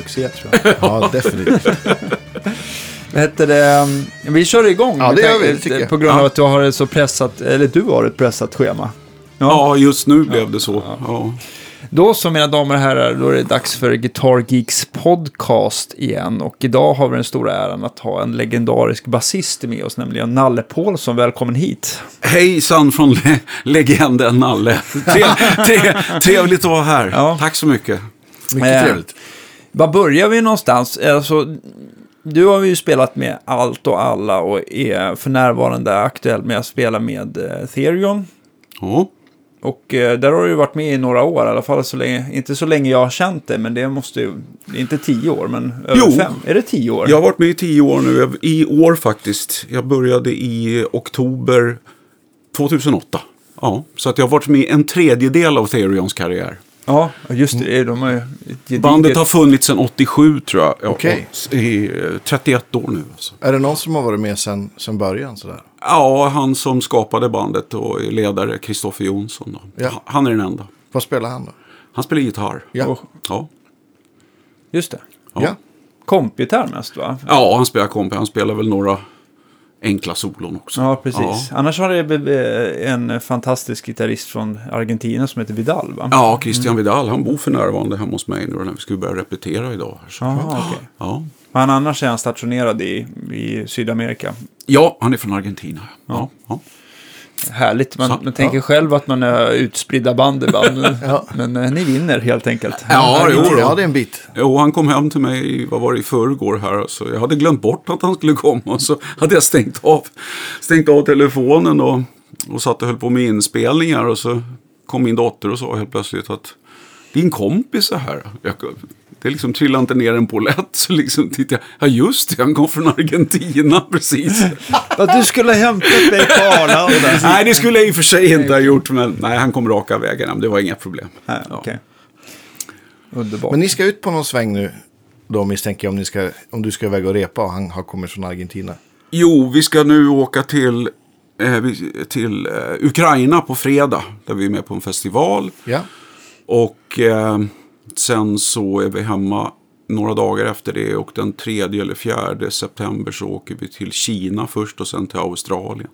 succé tror jag. Ja, definitivt. Heter det? Vi kör igång. Ja, det gör vi, tycker jag. På grund av Ja. att du har ett så pressat, eller du har ett pressat schema. Ja, just nu blev det så. Ja. Då så mina damer och herrar, då är det dags för Guitar Geeks podcast igen. Och idag har vi den stora äran att ha en legendarisk basist med oss, nämligen Nalle Paulsson. Välkommen hit. Hejsan från le- legenden Nalle. Trev, tre, trevligt att vara här. Ja. Tack så mycket. Mycket Eh, trevligt. Var börjar vi någonstans? Alltså, du har ju spelat med allt och alla och är för närvarande aktuell med att spela med eh, Therion. Ja. Och eh, där har du varit med i några år, i alla fall så länge, inte så länge jag har känt dig, men det måste ju, det inte tio år, men över Jo. fem. Är det tio år? Jag har varit med i tio år nu. I år faktiskt. Jag började i oktober 2008. Ja, så att jag har varit med i en tredjedel av Therions karriär. Ja, just det. De har ett Bandet har funnits sedan 87 tror jag. Ja, Okej. I eh, 31 år nu. Alltså. Är det någon som har varit med sen, sen början sådär? Ja, han som skapade bandet och är ledare, Kristoffer Jonsson. Då. Ja. Han är den enda. Vad spelar han då? Han spelar gitarr. Ja. Och- Ja. Just det. Ja. Ja. Kompgitarr mest, va? Ja, han spelar komp. Han spelar väl några enkla solon också. Ja, precis. Ja, Annars har det en fantastisk gitarrist från Argentina som heter Vidal, va? ja Christian Vidal, han bor för närvarande hemma hos mig nu när vi ska börja repetera idag. Så. Jaha, okej. Ja. Men annars är han stationerad i, i Sydamerika. ja, han är från Argentina. Ja. Ja. Härligt. Man, Så- man tänker själv att man är utspridda band ibland. Ja. Men eh, ni vinner helt enkelt. Ja, jo, ja, det är en bit. Jo, han kom hem till mig, i- vad var det, i förrgår här. Så jag hade glömt bort att han skulle komma. Och så hade jag stängt av, stängt av telefonen och, och satt och höll på med inspelningar. Och så kom min dotter och sa helt plötsligt att din kompis är här. Jag, det liksom trillade inte ner en polett. Så liksom tittade jag, ja just det, han kom från Argentina precis. Att du skulle ha hämtat mig på Arlanda. nej, det skulle jag i och för sig inte ha gjort. Men nej, han kom raka vägen. Det var inga problem. Ja. okej. Underbart. Men ni ska ut på någon sväng nu. Då misstänker jag om, ni ska, om du ska iväg och repa och han har kommit från Argentina. Jo, vi ska nu åka till, eh, till eh, Ukraina på fredag. Där vi är med på en festival. Ja. Och eh, sen så är vi hemma några dagar efter det. Och den 3 eller 4 september så åker vi till Kina först och sen till Australien.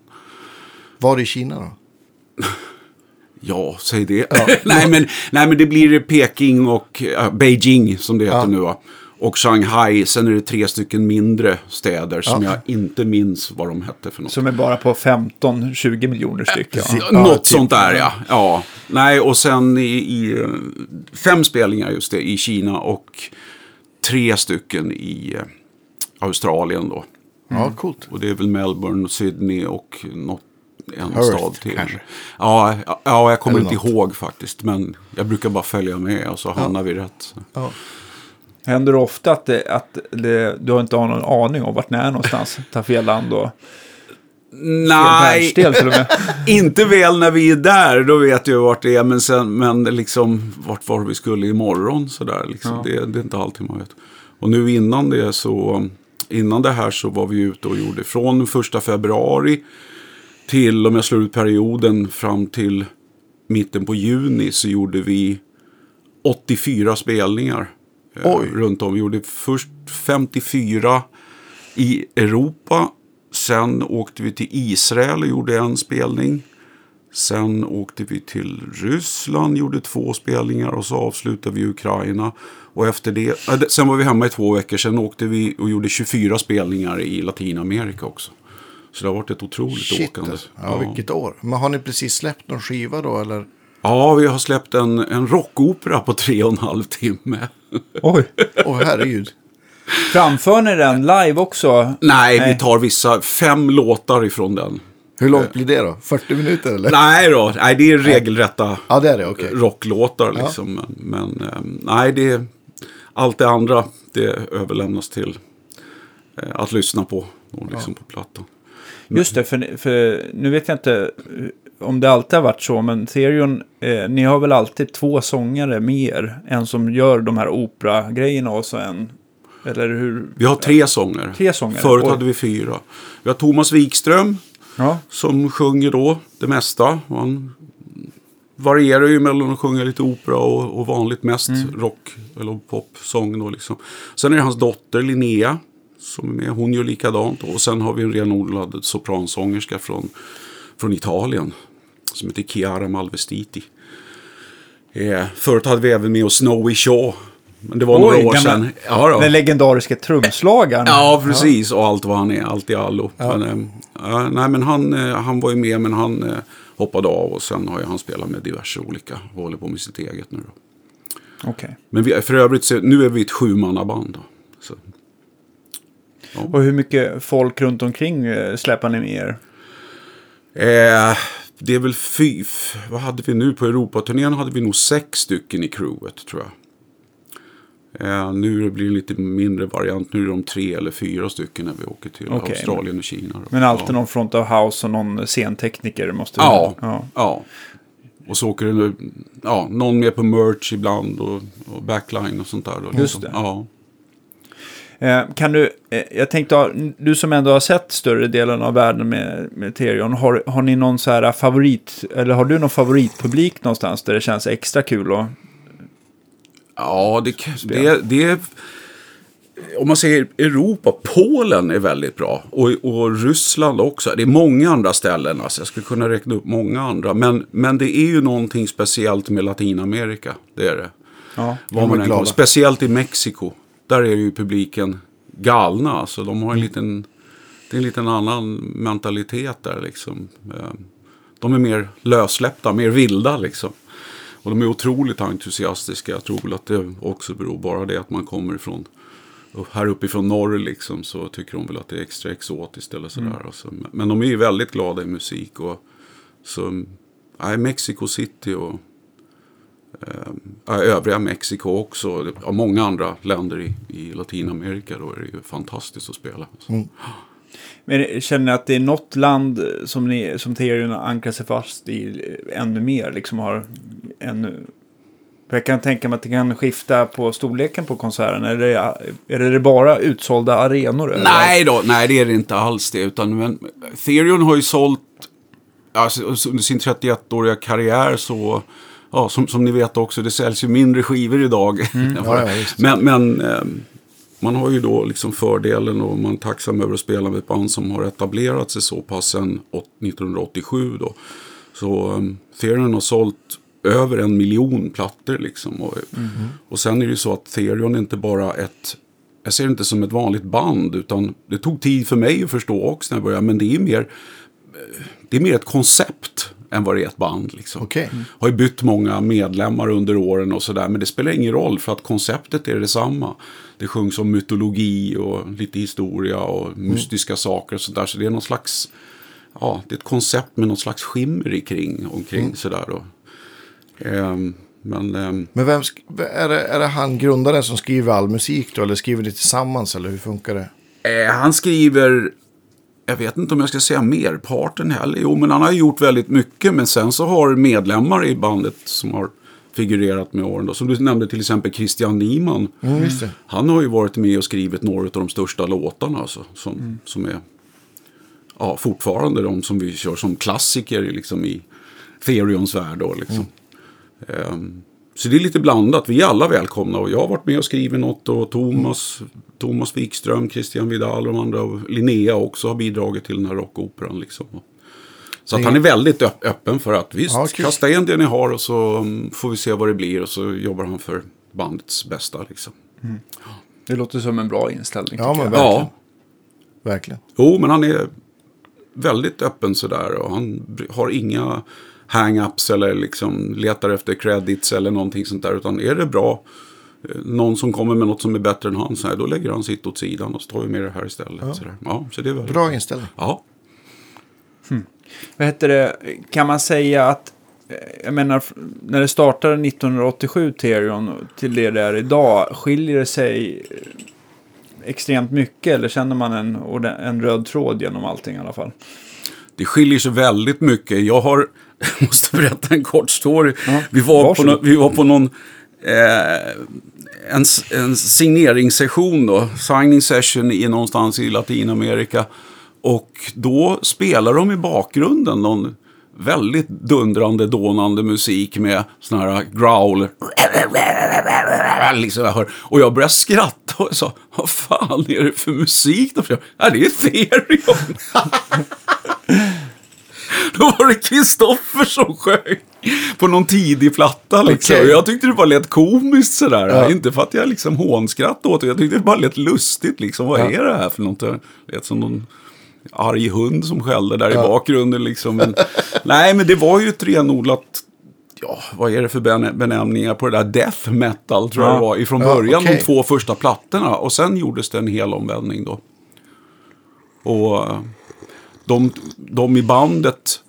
Var i Kina då? Ja, säg det. nej, men, nej, men det blir Peking och eh, Beijing som det heter Ja. nu. Va? Och Shanghai. Sen är det tre stycken mindre städer som Ja. jag inte minns vad de hette för något. Som är bara på 15-20 miljoner stycken. precis. Ja, Något typ. sånt där ja. ja. Nej, och sen i, i fem spelningar just det i Kina och tre stycken i eh, Australien då. Ja, coolt. Och det är väl Melbourne, Sydney och något, en Perth, stad till. kanske. Ja, ja, ja, jag kommer Eller inte något. ihåg faktiskt. Men jag brukar bara följa med och så hamnar vi rätt. Ja. Händer det ofta att, det, att det, du inte har någon aning om vart ni är någonstans? Ta fel land och fel Nej, inte väl när vi är där. Då vet jag vart det är. Men, sen, men liksom vart var vi skulle imorgon. Sådär, liksom. Ja. det, det är inte alltid man vet. Och nu innan det så. Innan det här så var vi ute och gjorde från första februari. Till om jag slår ut perioden fram till mitten på juni. Så gjorde vi 84 spelningar. Eh, Oj. Runt om. Vi gjorde först 54 i Europa. Sen åkte vi till Israel och gjorde en spelning. Sen åkte vi till Ryssland, gjorde två spelningar och så avslutade vi Ukraina. Och efter det, äh, det- sen var vi hemma i två veckor, sen åkte vi och gjorde 24 spelningar i Latinamerika också. Så det har varit ett otroligt Shit. åkande. alltså. Ja, vilket år. Men har ni precis släppt någon skiva då eller? ja, vi har släppt en, en rockopera på tre och en halv timme. Oj. Åh herregud. Framför ni den live också? Nej, Nej. vi tar vissa, fem låtar ifrån den. Hur långt blir det då? 40 minuter eller? Nej då, nej, det är regelrätta Ja, det är det. Okej. rocklåtar liksom. Men, men ehm, nej, det, allt det andra det överlämnas till eh, att lyssna på och liksom på plattan. Just det, för, för nu vet jag inte om det alltid har varit så, men Therion, eh, ni har väl alltid två sångare mer? En som gör de här opera-grejerna och så en... Eller hur? Vi har tre sånger. Tre sångare, Förut oj. hade vi fyra. Vi har Thomas Wikström Ja, som sjunger då det mesta. Han varierar ju mellan att sjunga lite opera och, och vanligt mest rock eller popsång. Då liksom. Sen är det hans dotter Linnea som är med. Hon gör likadant. Och sen har vi en renodlad sopransångerska från, från Italien som heter Chiara Malvestiti. Eh, förut hade vi även med oss Snowy Shaw. Men det var några år gamla- sedan. Ja, då. Den legendariska trumslagaren. Ja, precis. Och allt vad han är. Allt i allo. Men, eh, ja, nej, men han, eh, han var ju med, men han eh, hoppade av. Och sen har ju han spelat med diverse olika. Och håller på med sitt eget nu då. Okej. Men vi, för övrigt, så, nu är vi ett sjumannaband. Så, Och hur mycket folk runt omkring eh, släpar ni med er? Eh, det är väl fy... Vad hade vi nu? På Europaturnén hade vi nog sex stycken i crewet, tror jag. Eh, nu blir det lite mindre variant. Nu är de tre eller fyra stycken när vi åker till Okej. Australien och Kina. då. Men alltid ja. någon front of house och någon scentekniker måste det Ja, ja. ja. Och så åker det ja, någon med på merch ibland och, och backline och sånt där. Då, Just det. Ja. Eh, Kan du, eh, jag tänkte, du som ändå har sett större delen av världen med, med Terion, har, har ni någon så här favorit, eller har du någon favoritpublik någonstans där det känns extra kul? Och, Ja, det, det, det Om man säger Europa, Polen är väldigt bra. Och, och Ryssland också. Det är många andra ställen. Alltså jag skulle kunna räkna upp många andra. Men, men det är ju någonting speciellt med Latinamerika. Det är det. ja. Var man glada. Speciellt i Mexiko. Där är ju publiken galna. Alltså, de har en liten, det är en liten annan mentalitet där. Liksom. Eh, De är mer lössläppta, mer vilda. Liksom. Och de är otroligt entusiastiska. Jag tror väl att det också beror bara det att man kommer ifrån här uppifrån norr liksom, så tycker de väl att det är extra exotiskt eller sådär. Alltså. Men- Men de är ju väldigt glada i musik. Och, så, nej, Mexico City och eh, övriga Mexiko också. Ja, många andra länder i, i Latinamerika. Då är det ju fantastiskt att spela. Alltså. Men känner ni att det är något land som, ni, som Terion ankrar sig fast i ännu mer? Liksom har ännu... Jag kan tänka mig att det kan skifta på storleken på konserten. Är det, är det bara utsålda arenor? Nej då, nej det är det inte alls det. Utan, men, Therion har ju sålt, alltså, under sin 31-åriga karriär så, ja, som, som ni vet också, det säljs ju mindre skivor idag. Ja, ja, men men ehm, man har ju då liksom fördelen och man är tacksam över att spela med ett band som har etablerat sig så pass sedan åt- 1987 då. Så um, Therion har sålt över en miljon plattor liksom. Och, och sen är det ju så att Therion är inte bara ett jag ser det inte som ett vanligt band utan det tog tid för mig att förstå också när jag började. Men det är mer, eh, det är mer ett koncept än vad det är ett band. Liksom. Okej. Har ju bytt många medlemmar under åren och sådär. Men det spelar ingen roll för att konceptet är detsamma. Det sjungs om mytologi och lite historia och mystiska saker och sådär. Så det är någon slags, ja, det är ett koncept med någon slags skimmer i kring, omkring sådär. Då. Ehm, men ehm, Men vem är, det, är det han grundaren som skriver all musik då? Eller skriver det tillsammans? Eller hur funkar det? Eh, han skriver, jag vet inte om jag ska säga merparten heller. Jo, men han har gjort väldigt mycket. Men sen så har medlemmar i bandet som har figurerat med åren. Då. Som du nämnde till exempel Christian Niemann. Mm. Han har ju varit med och skrivit några av de största låtarna. Alltså, som, som är ja, fortfarande de som vi kör som klassiker liksom, i Therions värld. Då, liksom. Ehm, så det är lite blandat. Vi är alla välkomna. Och jag har varit med och skrivit något. Och Thomas, Thomas Wikström, Christian Vidal och de andra. Och Linnea också har bidragit till den här rockoperan. Liksom. Så att han är väldigt öpp- öppen för att visst, Ja, kul. kasta in det ni har och så mm, får vi se vad det blir. Och så jobbar han för bandets bästa. Liksom. Det låter som en bra inställning. Ja, men verkligen. Ja, Verkligen. Jo, men han är väldigt öppen sådär. Och han har inga hang-ups eller liksom letar efter credits eller någonting sånt där. Utan är det bra, eh, någon som kommer med något som är bättre än han, så här, då lägger han sitt åt sidan och så tar vi med det här istället. Ja, så, där. Ja, så det är väldigt Bra inställning. Ja. Vad heter det? Kan man säga att, eh, jag menar, när det startade 1987 Terion till det det är idag, skiljer det sig eh, extremt mycket eller känner man en, en röd tråd genom allting i alla fall? Det skiljer sig väldigt mycket. Jag har, jag måste berätta en kort story. Ja, vi, var på nå, vi var på någon eh, en, en signeringssession då, signing session i någonstans i Latinamerika. Och då spelar de i bakgrunden någon väldigt dundrande, dånande musik med sån här growl. Liksom jag hör. Och jag började skratta och sa, vad fan är det för musik? Då? Ja, det är Ethereum. Då var det Kristoffer som sjöng på någon tidig platta. Liksom. Okej. Jag tyckte det bara lät komiskt sådär. Ja. Inte för att jag liksom hånskrattade åt det. Jag tyckte det bara lät lustigt. Liksom. Vad Ja. är det här för något? Det lät som någon arg hund som skällde där i Ja. bakgrunden. Liksom. Men, nej, men det var ju ett renodlat... Ja, vad är det för benämningar på det där? Death metal tror jag Ja. det var. Ifrån Ja, början, okej. de två första plattorna. Och sen gjordes det en hel omvändning då. Och de, de i bandet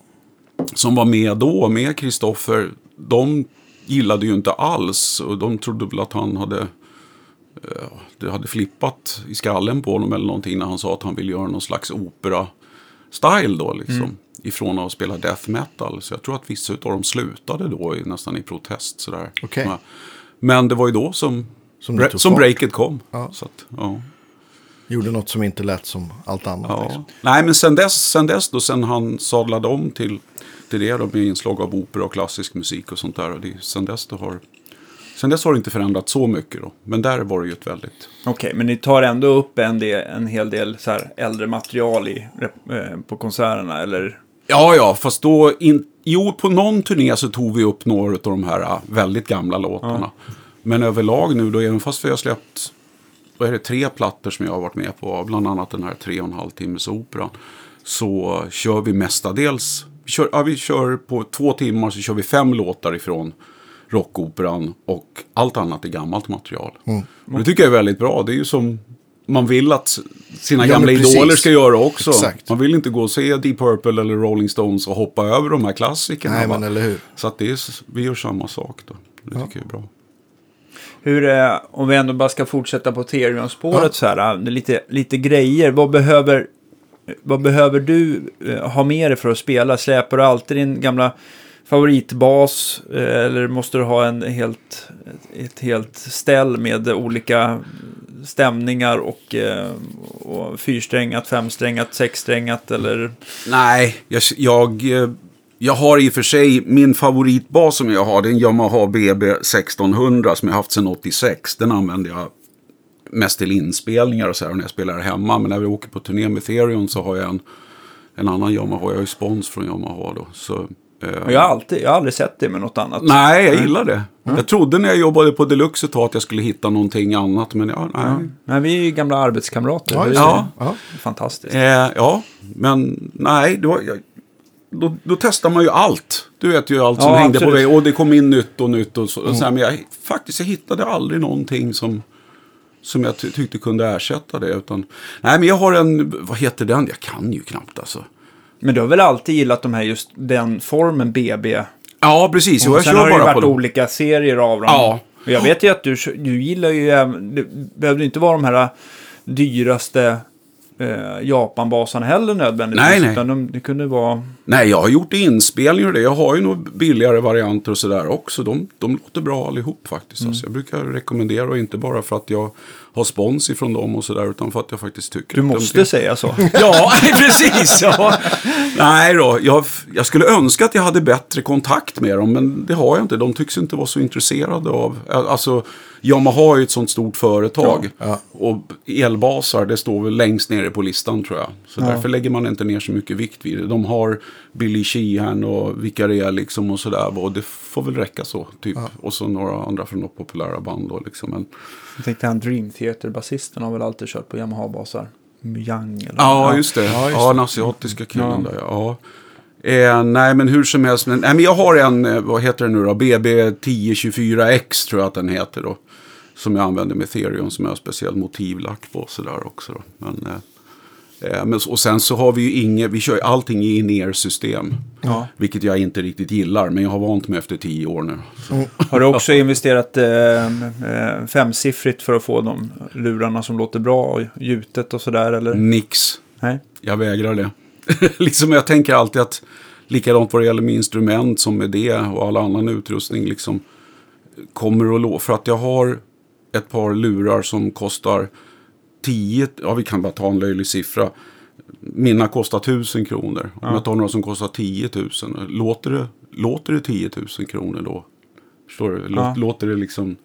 som var med då, med Kristoffer, de gillade ju inte alls. Och de trodde väl att han hade, eh, det hade flippat i skallen på honom eller någonting när han sa att han ville göra någon slags opera-style då liksom. Ifrån att spela death metal. Så jag tror att vissa av dem slutade då i, nästan i protest sådär. Ja. Men det var ju då som, Som som breaket kom. Ja. Så att, ja. Gjorde något som inte lät som allt annat. Ja. Liksom. Nej, men sen dess, sen dess då, sen han sadlade om till, till det då, med inslag av opera och klassisk musik och sånt där. Och det, sen, dess då har, sen dess har det inte förändrats så mycket då. Men där var det ju ett väldigt... Okej, men ni tar ändå upp en, del, en hel del så här äldre material i, eh, på konserterna, eller? Ja, ja, fast då... In, jo, på någon turné så tog vi upp några av de här äh, väldigt gamla låtarna. Men överlag nu då, även fast vi har släppt vad är det, tre plattor som jag har varit med på, bland annat den här tre och en halv timmes operan, så kör vi mestadels, vi kör, ja, vi kör på två timmar så kör vi fem låtar ifrån rockoperan och allt annat är gammalt material. Och det tycker jag är väldigt bra, det är ju som man vill att sina Ja, gamla idoler ska göra också. Exakt. Man vill inte gå och se Deep Purple eller Rolling Stones och hoppa över de här klassikerna. Nej, men eller hur. Så att det är, vi gör samma sak då. Det tycker jag är bra. Hur, eh, om vi ändå bara ska fortsätta på Ethereum-spåret Ja. så här, eh, lite, lite grejer. Vad behöver, vad behöver du eh, ha med dig för att spela? Släpar du alltid din gamla favoritbas? Eller måste du ha en helt, ett helt ställ med olika stämningar och, och fyrsträngat, femsträngat, sexsträngat eller? Nej, jag, jag, jag har i och för sig min favoritbas som jag har. Det är en Yamaha BB 1600 som jag haft sedan 86. Den använder jag mest till inspelningar och så här när jag spelar hemma. Men när vi åker på turné med Ethereum så har jag en, en annan Yamaha. Jag har ju spons från Yamaha då. Så, eh, Jag har, alltid, jag har aldrig sett det med något annat. Nej, jag gillar det. Jag trodde när jag jobbade på Deluxe ett tag att jag skulle hitta någonting annat. Men ja, nej. Men vi är ju gamla arbetskamrater. Ja. Ja. Fantastiskt. Eh, ja, men nej, det var, jag, då, då testar man ju allt. Du vet ju allt som Ja, hängde på absolut. väggen. Och det kom in nytt och nytt. Och så, Mm. och så här, men jag, faktiskt, jag hittade aldrig någonting som, som jag ty tyckte kunde ersätta det. Utan, nej, men jag har en, vad heter den? Jag kan ju knappt alltså. Men du har väl alltid gillat de här just den formen BB? Ja, precis. Jo, jag Sen har det ju bara på varit olika serier av dem. Ja. Och jag vet ju att du, du gillar ju, det behövde inte vara de här dyraste eh, Japanbasarna heller nödvändigtvis. Nej, nej. Utan de, det kunde vara... Nej, jag har gjort inspelningar och det. Jag har ju nog billigare varianter och sådär också. De, de låter bra allihop faktiskt. Mm. Alltså, jag brukar rekommendera och inte bara för att jag har spons ifrån dem och sådär. Utan för att jag faktiskt tycker Du att de måste kan- säga så. Ja, precis. Ja. Nej då, jag, jag skulle önska att jag hade bättre kontakt med dem, men det har jag inte. De tycks inte vara så intresserade av... Alltså, Yamaha är ju ett sånt stort företag. Ja. Och elbasar, det står väl längst nere på listan tror jag. Så Ja. därför lägger man inte ner så mycket vikt vid det. De har Billy Sheehan och vilka det är liksom och sådär. Och det får väl räcka så, typ. Och så några andra från något populära band då liksom. Men, Jag tänkte han Dream Theater-basisten har väl alltid kört på Yamaha-basar. Myang eller... Ja, just det. Ja, Ja, just det. den asiatiska killen Ja. där. Ja. Eh, nej, men hur som helst. Men, nej, men jag har en, eh, vad heter den nu då? BB1024X tror jag att den heter då. Som jag använder med Ethereum som jag har speciell motivlack på sådär också. Då. Men, eh, eh, men, och sen så har vi ju inget, vi kör ju allting i in-ear-system. Ja. Vilket jag inte riktigt gillar, men jag har vant mig efter tio år nu. Har du också investerat eh, eh, femsiffrigt för att få de lurarna som låter bra och gjutet och sådär eller? Nix. Nej? Jag vägrar det. liksom jag tänker alltid att likadant vad det gäller med instrument som med det och all annan utrustning liksom kommer att lå. För att jag har ett par lurar som kostar 10, ja vi kan bara ta en löjlig siffra. mina kostar 1000 kronor. Om jag tar några som kostar 10 000. Låter det, låter det 10 000 kronor då? Förstår du? Lå- Ja. Låter det liksom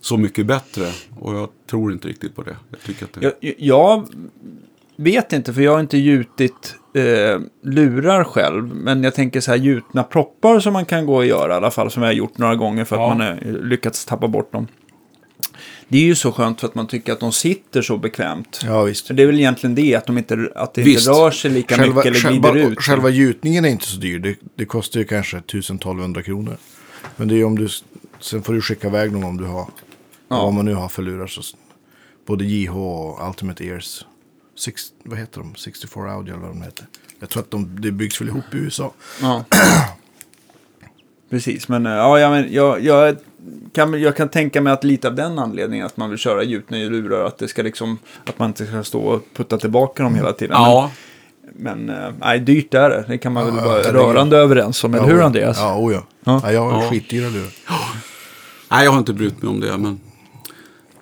så mycket bättre? Och jag tror inte riktigt på det. Jag tycker att det... Jag, jag vet inte, för jag har inte gjutit eh, lurar själv. Men jag tänker så här gjutna proppar som man kan gå och göra i alla fall. Som jag har gjort några gånger för att Ja. man har lyckats tappa bort dem. Det är ju så skönt för att man tycker att de sitter så bekvämt. Ja, visst. Så det är väl egentligen det, att, de inte, att det Visst. inte rör sig lika mycket eller glider själva, ut. själva gjutningen är inte så dyr. Det, det kostar ju kanske 1000-1200 kronor. Men det är om du... Sen får du skicka iväg någon om du har... Ja. Vad man nu har för lurar. Så, både JH och Ultimate Ears. Six, vad heter de? 64 Audio eller vad de heter. Jag tror att de, det byggs väl ihop i USA. Ja. Precis, men, eh, ja, ja, men jag, jag, kan, jag kan tänka mig att lite av den anledningen att man vill köra gjutna i lurar, att det ska liksom, att man inte ska stå och putta tillbaka dem hela tiden. Ja, Men, men eh, nej, dyrt är det. Det kan man väl Ja, vara herregud. rörande överens om, eller hur Ja, Andreas? Ja, oh ja. Ja. ja. jag har Ja. skitdyra lurar. nej jag har inte brytt mig om det. Men,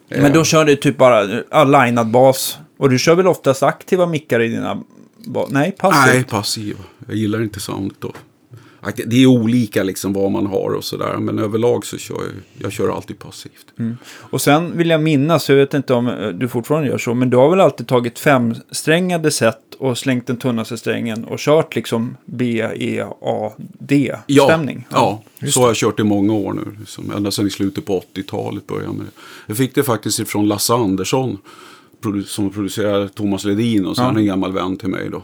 Men då kör du typ bara uh, linad bas. Och du kör väl oftast aktiva mickar i dina... Ba- nej, passivt. nej, passiv. Jag gillar inte soundet då. Det är olika liksom vad man har och sådär. Men överlag så kör jag, jag kör alltid passivt. Och sen vill jag minnas, jag vet inte om eh, du fortfarande gör så, men du har väl alltid tagit femsträngade set och slängt den tunnaste strängen och kört liksom B, E, A, D Ja, stämning? ja. så har jag kört i många år nu. Liksom. Ända sedan i slutet på 80-talet började jag med det. Jag fick det faktiskt ifrån Lasse Andersson. Som producerar Thomas Ledin och så Ja. han är en gammal vän till mig då.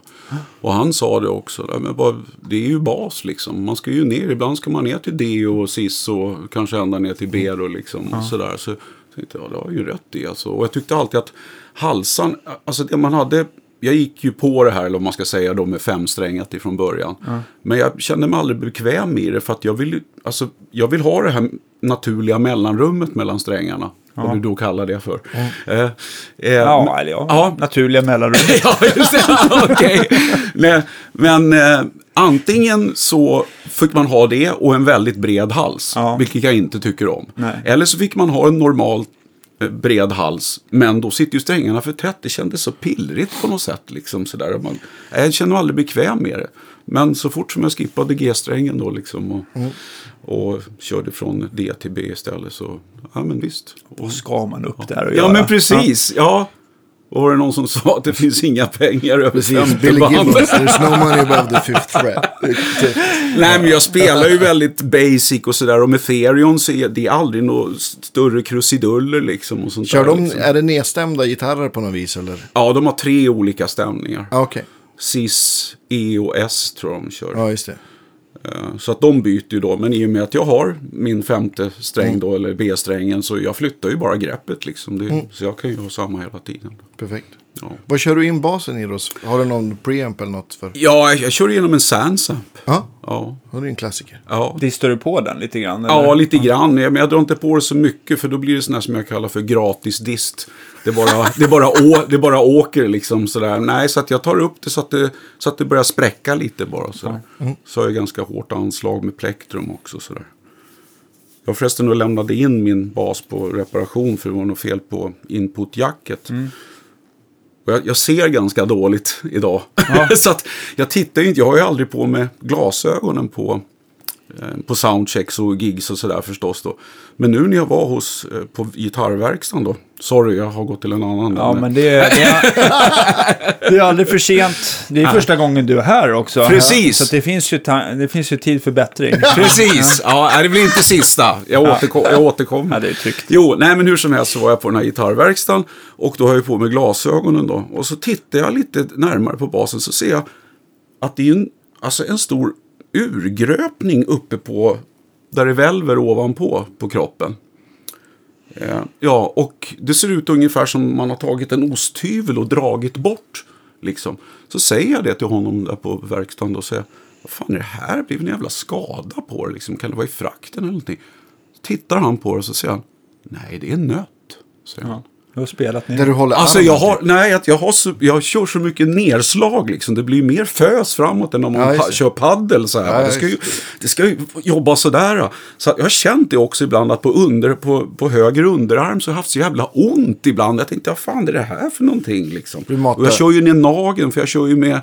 Och han sa det också. där, Men vad, det är ju bas liksom. Man ska ju ner. Ibland ska man ner till D och Cis och kanske ända ner till B då liksom. Och sådär. Så tänkte jag, det har ju rätt i alltså. Och jag tyckte alltid att halsan, alltså det man hade jag gick ju på det här, eller om man ska säga då, med femsträngat ifrån början. Men jag kände mig aldrig bekväm i det, för att jag vill, alltså, jag vill ha det här naturliga mellanrummet mellan strängarna. Vad du då kallar det för. Eh, eh, Ja, eller ja. Ja. Naturliga mellanrum. ja, just det. Okej. Nej, Men eh, antingen så fick man ha det och en väldigt bred hals. Ja. Vilket jag inte tycker om. Nej. Eller så fick man ha en normal eh, bred hals. Men då sitter ju strängarna för tätt. Det kändes så pillrigt på något sätt. Liksom, sådär. Man, jag känner mig aldrig bekväm med det. Men så fort som jag skippade G-strängen då liksom. Och, och körde från D till B istället så, ja men visst. Då ska man upp där och Ja göra. men precis, ja. Och var det någon som sa att det finns inga pengar över Precis, Billy? Gibbons. There's no money above the fifth fret. Nej men jag spelar ju väldigt basic och sådär. Och med Therion så är det aldrig några större krusiduller liksom. Och sånt Kör där, de, liksom. är det nedstämda gitarrer på något vis eller? Ja, de har tre olika stämningar. Ja, okej. Cis, E och S tror jag de kör. Ja, just det. Eh, Så att de byter ju då. Men i och med att jag har min femte sträng Mm. då, eller B-strängen, så jag flyttar ju bara greppet liksom. Det, Mm. Så jag kan ju ha samma hela tiden. Perfekt. Ja, Vad kör du in basen i då? Har du någon preamp eller något för? ja jag kör igenom en Sansamp. Ja, Ja, det är en klassiker. ja. Distar du på den lite grann? Eller? Ja, lite grann. Men jag drar inte på det så mycket för då blir det sån här som jag kallar för gratis dist. Det bara, det bara, å, det bara åker liksom sådär. Nej, så att jag tar upp det så att det, så att det börjar spräcka lite bara. Sådär. Så har jag ganska hårt anslag med plektrum också. Sådär. Jag förresten då lämnade in min bas på reparation för det var något fel på inputjacket. Och jag, jag ser ganska dåligt idag. så att jag tittar ju inte, jag har ju aldrig på mig glasögonen på, på soundchecks och gigs och sådär förstås då. Men nu när jag var hos, eh, på gitarrverkstaden då, sorry jag har gått till en annan. Ja, men det är, det, är, det är aldrig för sent. Det är första gången du är här också. Precis. Så det, finns ju det finns ju tid för bättring. Precis, ja, det blir inte sista. Jag, återkom, jag återkommer. Ja, det är tryggt. Jo, nej men hur som helst så var jag på den här gitarrverkstaden och då har jag på mig glasögonen då. Och så tittar jag lite närmare på basen så ser jag att det är en, alltså en stor urgröpning uppe på, där det välver ovanpå på kroppen. Eh, ja, och det ser ut ungefär som man har tagit en osthyvel och dragit bort. Liksom. Så säger jag det till honom där på verkstaden och säger vad fan är det här? Det blev en jävla skada på det. Liksom. Kan det vara i frakten eller någonting? Så tittar han på det och så säger han nej, det är nöt. Säger han. Du har spelat ner. Där du håller Alltså jag har, typ. nej, jag, har så, jag kör så mycket nerslag liksom. Det blir mer fös framåt än om man Ja, kör paddel så här. Ja, det, ska ju, det ska ju jobba sådär. Så jag har känt det också ibland att på, under, på, på höger underarm så har jag haft så jävla ont ibland. Jag tänkte, vad fan är det här för någonting liksom? Och jag kör ju ner nageln, för jag kör ju med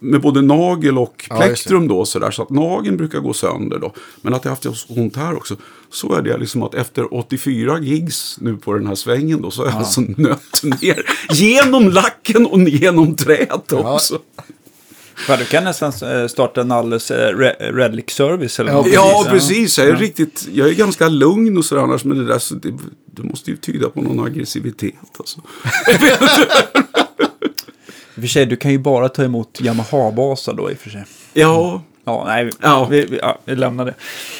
med både nagel och Ja, plektrum då sådär. Så att nageln brukar gå sönder då. Men att jag haft så ont här också. Så är det liksom att efter 84 gigs nu på den här svängen då. Så har jag alltså nött ner genom lacken och genom träet också. Ja, du kan nästan eh, starta en alldeles eh, Re- Redlick service eller Ja, något. Ja, precis. Jag är, riktigt, jag är ganska lugn och sådär annars. Men det där så det, det måste ju tyda på någon aggressivitet. Alltså. I och för sig, du kan ju bara ta emot Yamaha-basar då i och för sig. Ja, Ja, nej, Ja. Vi, vi, ja, vi lämnar det.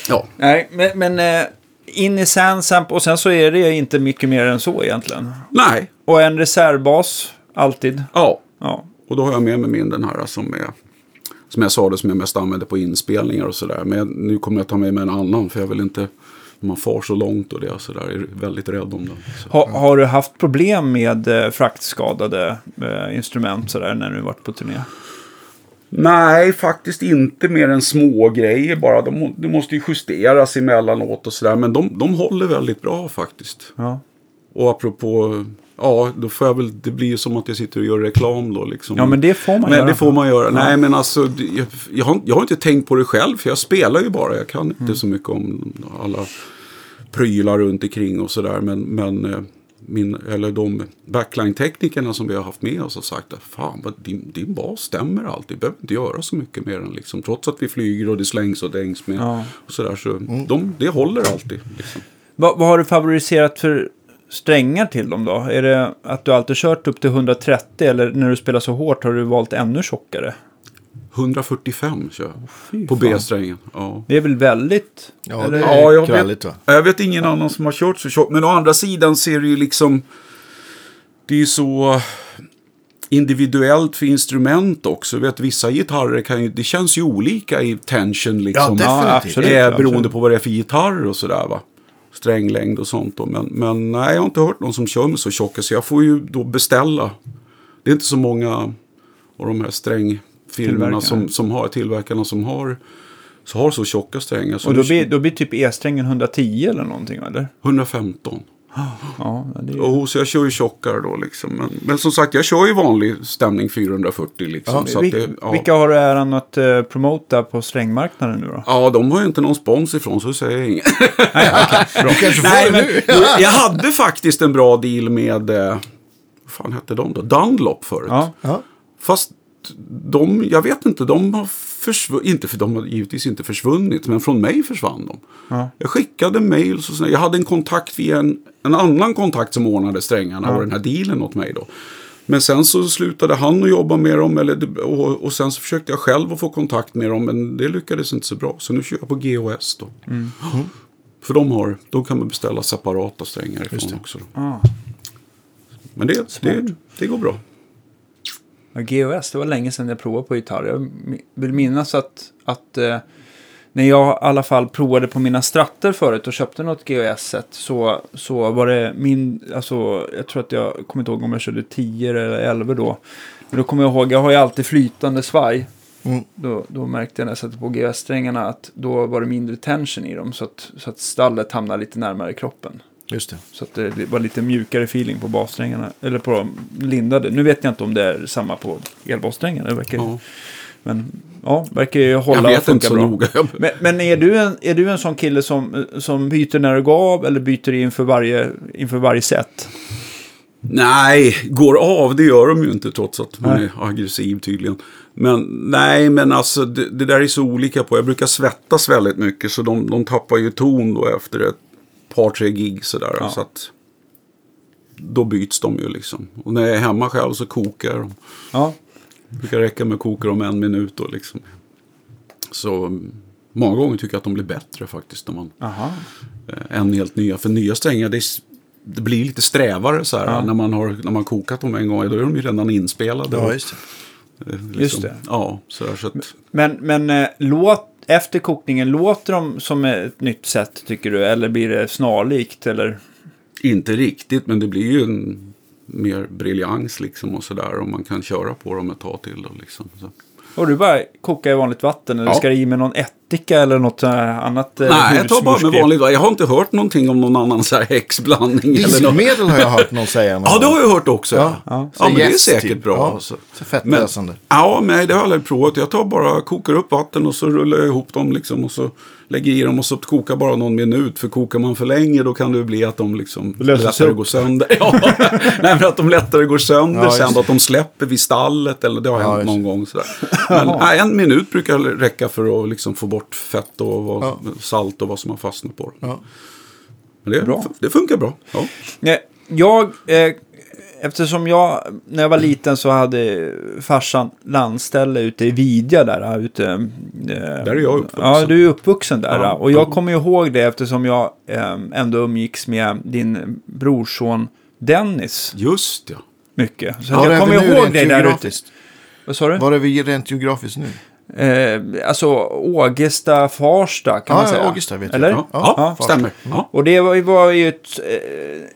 ja. Nej, men, men eh, in i Sandsamp och sen så är det inte mycket mer än så egentligen. Nej, Och en reservbas, alltid. ja. Ja, Och då har jag med mig min den här som är som jag sa det som jag mest använder på inspelningar och sådär. Men nu kommer jag ta med mig en annan för jag vill inte man far så långt och det och sådär. Jag är väldigt rädd om den. Så. ha, har du haft problem med eh, fraktskadade eh, instrument sådär när du varit på turné? Nej, faktiskt inte mer än små grejer bara. De, de måste ju justeras emellanåt och sådär. Men de, de håller väldigt bra faktiskt. Ja. Och apropå, ja, då får jag väl, det blir ju som att jag sitter och gör reklam då liksom. Ja, men det får man Men göra. det får man göra. Ja. Nej, men alltså, jag, jag, har, jag har inte tänkt på det själv, för jag spelar ju bara. Jag kan inte Mm. så mycket om alla prylar runt omkring och sådär. Men, men eh, min, eller de backline-teknikerna som vi har haft med oss har sagt att fan, vad, din, din bas stämmer alltid. Vi behöver inte göra så mycket mer än liksom. Trots att vi flyger och det slängs och dängs med. Ja. Och sådär, så de, det håller alltid. Liksom. Vad, vad har du favoriserat för strängar till dem då? Är det att du alltid kört upp till 130 eller när du spelar så hårt har du valt ännu tjockare? 145 kör jag. På. B-strängen. Ja. Det är väl väldigt... Ja, eller? Ja, jag kvälligt va? Jag vet ingen annan som har kört så tjockt. Men å andra sidan ser det ju liksom... Det är ju så individuellt för instrument också. Jag vet, vissa gitarrer kan ju... Det känns ju olika i tension Ja, liksom. definitivt. absolut. Eh, absolut. beroende på vad det är för gitarr och sådär va. Stränglängd och sånt då. Men, men nej, jag har inte hört någon som kör med så tjocka. Så jag får ju då beställa. Det är inte så många av de här strängfirmorna som, som har, tillverkarna som har, så har så tjocka strängar. Så Och då blir, då blir typ E-strängen 110 eller någonting eller? 115. Ja, det är... Och så jag kör ju tjockare då liksom. Men, men som sagt, jag kör ju vanlig stämning 440 liksom. så att Vil- det, ja. Vilka har du äran att uh, promota på strängmarknaden nu då? ja, de har ju inte någon spons ifrån så säger jag inget. Du kanske får Nej, det men nu. jag hade faktiskt en bra deal med, eh, vad fan hette de då? Dunlop förut. Ja, Ja. De, jag vet inte, de har försvunnit, inte för de har givetvis inte försvunnit, men från mig försvann de. Ja. Jag skickade mail, jag hade en kontakt via en, en annan kontakt som ordnade strängarna och den här dealen åt mig då. Men sen så slutade han att jobba med dem eller, och, och sen så försökte jag själv att få kontakt med dem men det lyckades inte så bra. Så nu kör jag på GOS då. För de har, då kan man beställa separata strängar ifrån också. Ah. Men det, det, det går bra. GOS, det var länge sedan jag provade på gitarr. Jag vill minnas att, att eh, när jag i alla fall provade på mina stratter förut och köpte något GOS-set så, så var det min, alltså jag tror att jag kommer inte ihåg om jag körde 10 eller 11 då. Men då kommer jag ihåg, jag har ju alltid flytande svaj. Mm. Då, då märkte jag när jag satte på GOS-strängarna att då var det mindre tension i dem så att, så att stallet hamnade lite närmare kroppen. Just det. Så det var lite mjukare feeling på bassträngarna. Eller på de lindade. Nu vet jag inte om det är samma på elbassträngarna. Det verkar, Ja. Men ja, verkar ju hålla Jag och funka bra. noga. Men, men är, du en, är du en sån kille som, som byter när du går av eller byter inför varje, inför varje set? Nej, går av det gör de ju inte trots att man Nej. är aggressiv tydligen. Men nej, men alltså det, det där är så olika på. Jag brukar svettas väldigt mycket så de, de tappar ju ton då efter ett par, tre gig sådär. Ja. Så att då byts de ju liksom. Och när jag är hemma själv så kokar jag dem. Ja, Det brukar räcka med att koka dem en minut då liksom. Så mm, många gånger tycker jag att de blir bättre faktiskt. När man, aha. eh, än helt nya. För nya strängar, det, är det blir lite strävare så här. Ja. När, man har, när man kokat dem en gång, då är de ju redan inspelade. Ja, just det. eh, liksom, Just det. Ja, så, där, så att, Men, men eh, låt, efter kokningen, låter de som ett nytt sätt tycker du? Eller blir det snarlikt? Eller? Inte riktigt, men det blir ju en mer briljans liksom och sådär. Och man kan köra på dem ett tag till. Då, liksom. så. Och du bara kokar i vanligt vatten eller Ja. ska du i med någon ättika eller något annat eh, Nej, jag tar bara med vanligt vatten. Jag har inte hört någonting om någon annan så här häxblandning. Eller något. Dieselmedel har jag hört någon säga. någon Ja, det har jag hört också. Ja. Ja, ja men det är säkert typ. bra. Ja, alltså. så fettlösande. Ja, nej, det har jag aldrig provat. Jag tar bara, kokar upp vatten och så rullar jag ihop dem liksom. Och så lägger i dem och så kokar bara någon minut. För kokar man för länge då kan det bli att de liksom lättare upp. går sönder. Ja, nej, men att de lättare går sönder Ja, sen. att de släpper vid stallet eller det har Ja, hänt någon gång. Sådär. Men nej, en minut brukar räcka för att liksom få bort fett och vad, Ja. salt och vad som har fastnat på dem. Ja. Men det, Bra. det funkar bra. Jag, eh, eftersom jag, när jag var liten så hade farsan landställe ute i Vidja där. Ute, eh, där är jag uppvuxen. Ja, du är uppvuxen där. Ja, och jag ja. kommer ihåg det eftersom jag eh, ändå umgicks med din brorson Dennis Just ja. mycket. Så Var jag kommer ihåg dig där ute. Vad sa du? Var är vi rent geografiskt nu? Eh, alltså Ågesta, Farsta kan Ja, man säga. ja, Ågesta vet jag. Eller? Ja, Ja, ja, fast. stämmer. Ja. Och det var, ju- var ju ett...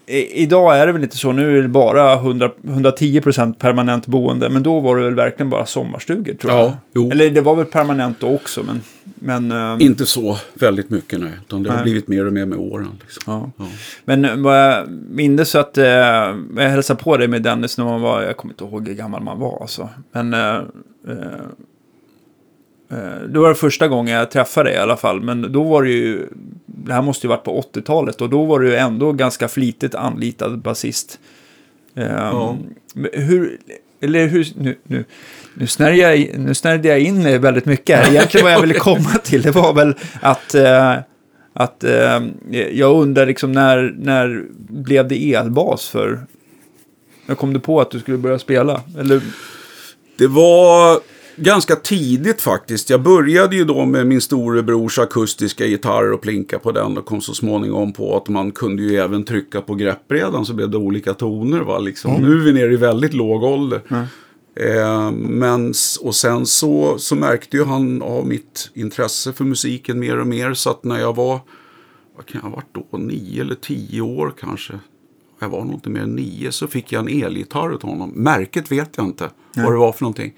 Eh, idag är det väl inte så. Nu är det bara 100, 110% permanent boende. Men då var det väl verkligen bara sommarstugor tror Ja, jag. jo. Eller det var väl permanent då också. Men, men, eh, Inte så väldigt mycket nej. Utan det har Nej. blivit mer och mer med åren. Liksom. ja. Ja. men eh, vad jag minns att eh, jag hälsade på dig med Dennis när man var... Jag kommer inte ihåg hur gammal man var alltså. Men... Eh, det var det första gången jag träffade dig i alla fall. Men då var det ju... Det här måste ju varit på 80-talet. Och då var du ändå ganska flitigt anlitad basist. Eh, Ja. Hur... Eller hur... Nu, nu, nu, snärjde jag, nu snärjde jag in mig väldigt mycket här. Egentligen vad jag ville komma till det var väl att... Eh, att eh, jag undrar liksom när, när blev det elbas för... När kom du på att du skulle börja spela? Eller... Det var ganska tidigt faktiskt. Jag började ju då med min storebrors akustiska gitarr och plinka på den och kom så småningom på att man kunde ju även trycka på greppbrädan så blev det olika toner. Va? Liksom. Nu är vi nere i väldigt låg ålder. Eh, men, och sen så, så märkte ju han av mitt intresse för musiken mer och mer. Så att när jag var, vad kan jag ha varit då, nio eller tio år kanske. Jag var nog inte mer än nio så fick jag en elgitarr av honom. Märket vet jag inte vad det var för någonting.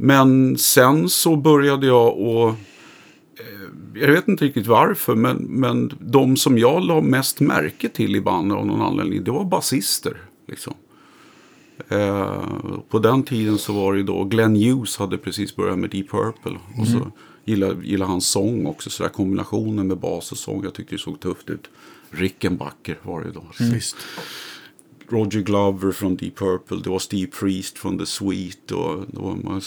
Men sen så började jag och eh, jag vet inte riktigt varför, men, men de som jag la mest märke till i bandet av någon anledning, det var basister. Liksom. Eh, på den tiden så var det då, Glenn Hughes hade precis börjat med Deep Purple. Och så gillade, gillade hans sång också, så där kombinationen med bas och sång, jag tyckte det såg tufft ut. Rickenbacker var det då. Visst. Roger Glover från Deep Purple, det var Steve Priest från The Sweet. Och, man-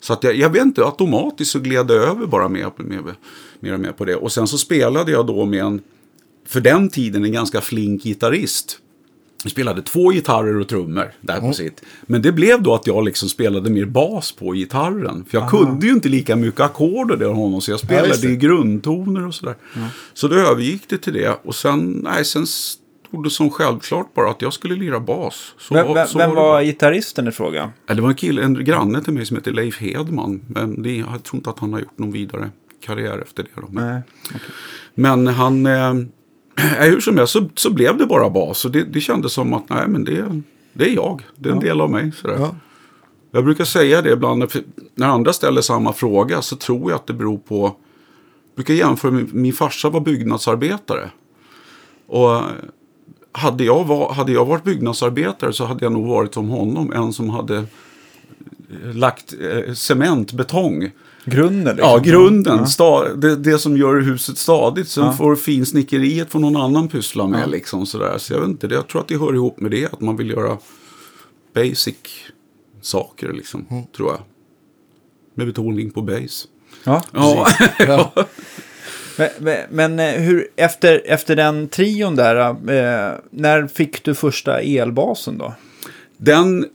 så att jag, jag vet inte, automatiskt så gled jag över bara med, med, mer och mer på det. Och sen så spelade jag då med en, för den tiden, en ganska flink gitarrist. Jag spelade två gitarrer och trummor där på sitt. Men det blev då att jag liksom spelade mer bas på gitarren. För jag kunde ju inte lika mycket ackord och det honom. Så jag spelade det. i grundtoner och sådär. Så då övergick det till det. Och sen, nej, sen stod det som självklart bara att jag skulle lira bas. Så, Vem, vem, så vem var bara. gitarristen i fråga? Ja, Det var en kille, en granne till mig som heter Leif Hedman. Men det, jag tror inte att han har gjort någon vidare karriär efter det. Då. Men, Nej. men han, eh, hur som helst så, så blev det bara bas. Och det, det kändes som att nej, men det, det är jag. Det är en del av mig. Sådär. Ja. Jag brukar säga det ibland, när- andra ställer samma fråga så tror jag att det beror på... Jag brukar jämföra med, min farsa var byggnadsarbetare. Och hade jag, var, hade jag varit byggnadsarbetare så hade jag nog varit som honom, en som hade eh, lagt eh, cement, betong. Grunden liksom. Ja, grunden. Sta, det, det som gör huset stadigt. Sen Ja. får finsnickeriet får någon annan pyssla med. Liksom, sådär. Så jag vet inte, det, jag tror att det hör ihop med det. Att man vill göra basic saker, liksom, Mm. tror jag. Med betoning på base. Ja. Ja, Ja. Men, men, eh, hur, efter, efter den trion där, eh, när fick du första elbasen då? den...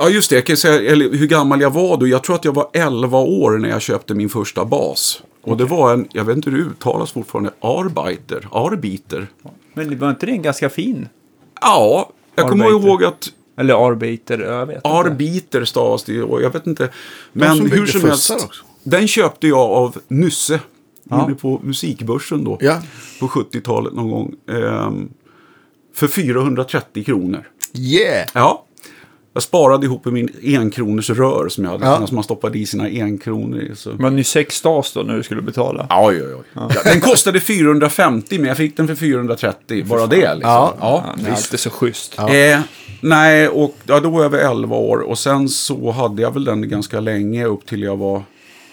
Ja, just det. Jag kan säga eller, hur gammal jag var då. Jag tror att jag var 11 år när jag köpte min första bas. Och det var en, jag vet inte hur det uttalas fortfarande, Arbiter. Arbiter. Men det var inte det en ganska fin? Ja, jag kommer Arbiter. ihåg att Eller Arbiter, jag vet inte. Arbiter stavas det och jag vet inte. som Men hur byggde som fussar helst. också. Den köpte jag av Nysse. Ja. Inne på musikbörsen då. Ja. På 70-talet någon gång. Ehm, För 430 kronor. Yeah! Ja. Jag sparade ihop i min enkronors rör som jag hade. Ja. Som man stoppade i sina enkronor i. Så. Men ni sex stas då när du skulle betala? Oj, oj, oj. Ja, den kostade 450 men jag fick den för 430. Bara det liksom. Ja. ja. Ja, det är alltid så schysst. Eh, nej, och ja, då var jag väl 11 år. Och sen så hade jag väl den ganska länge upp till jag var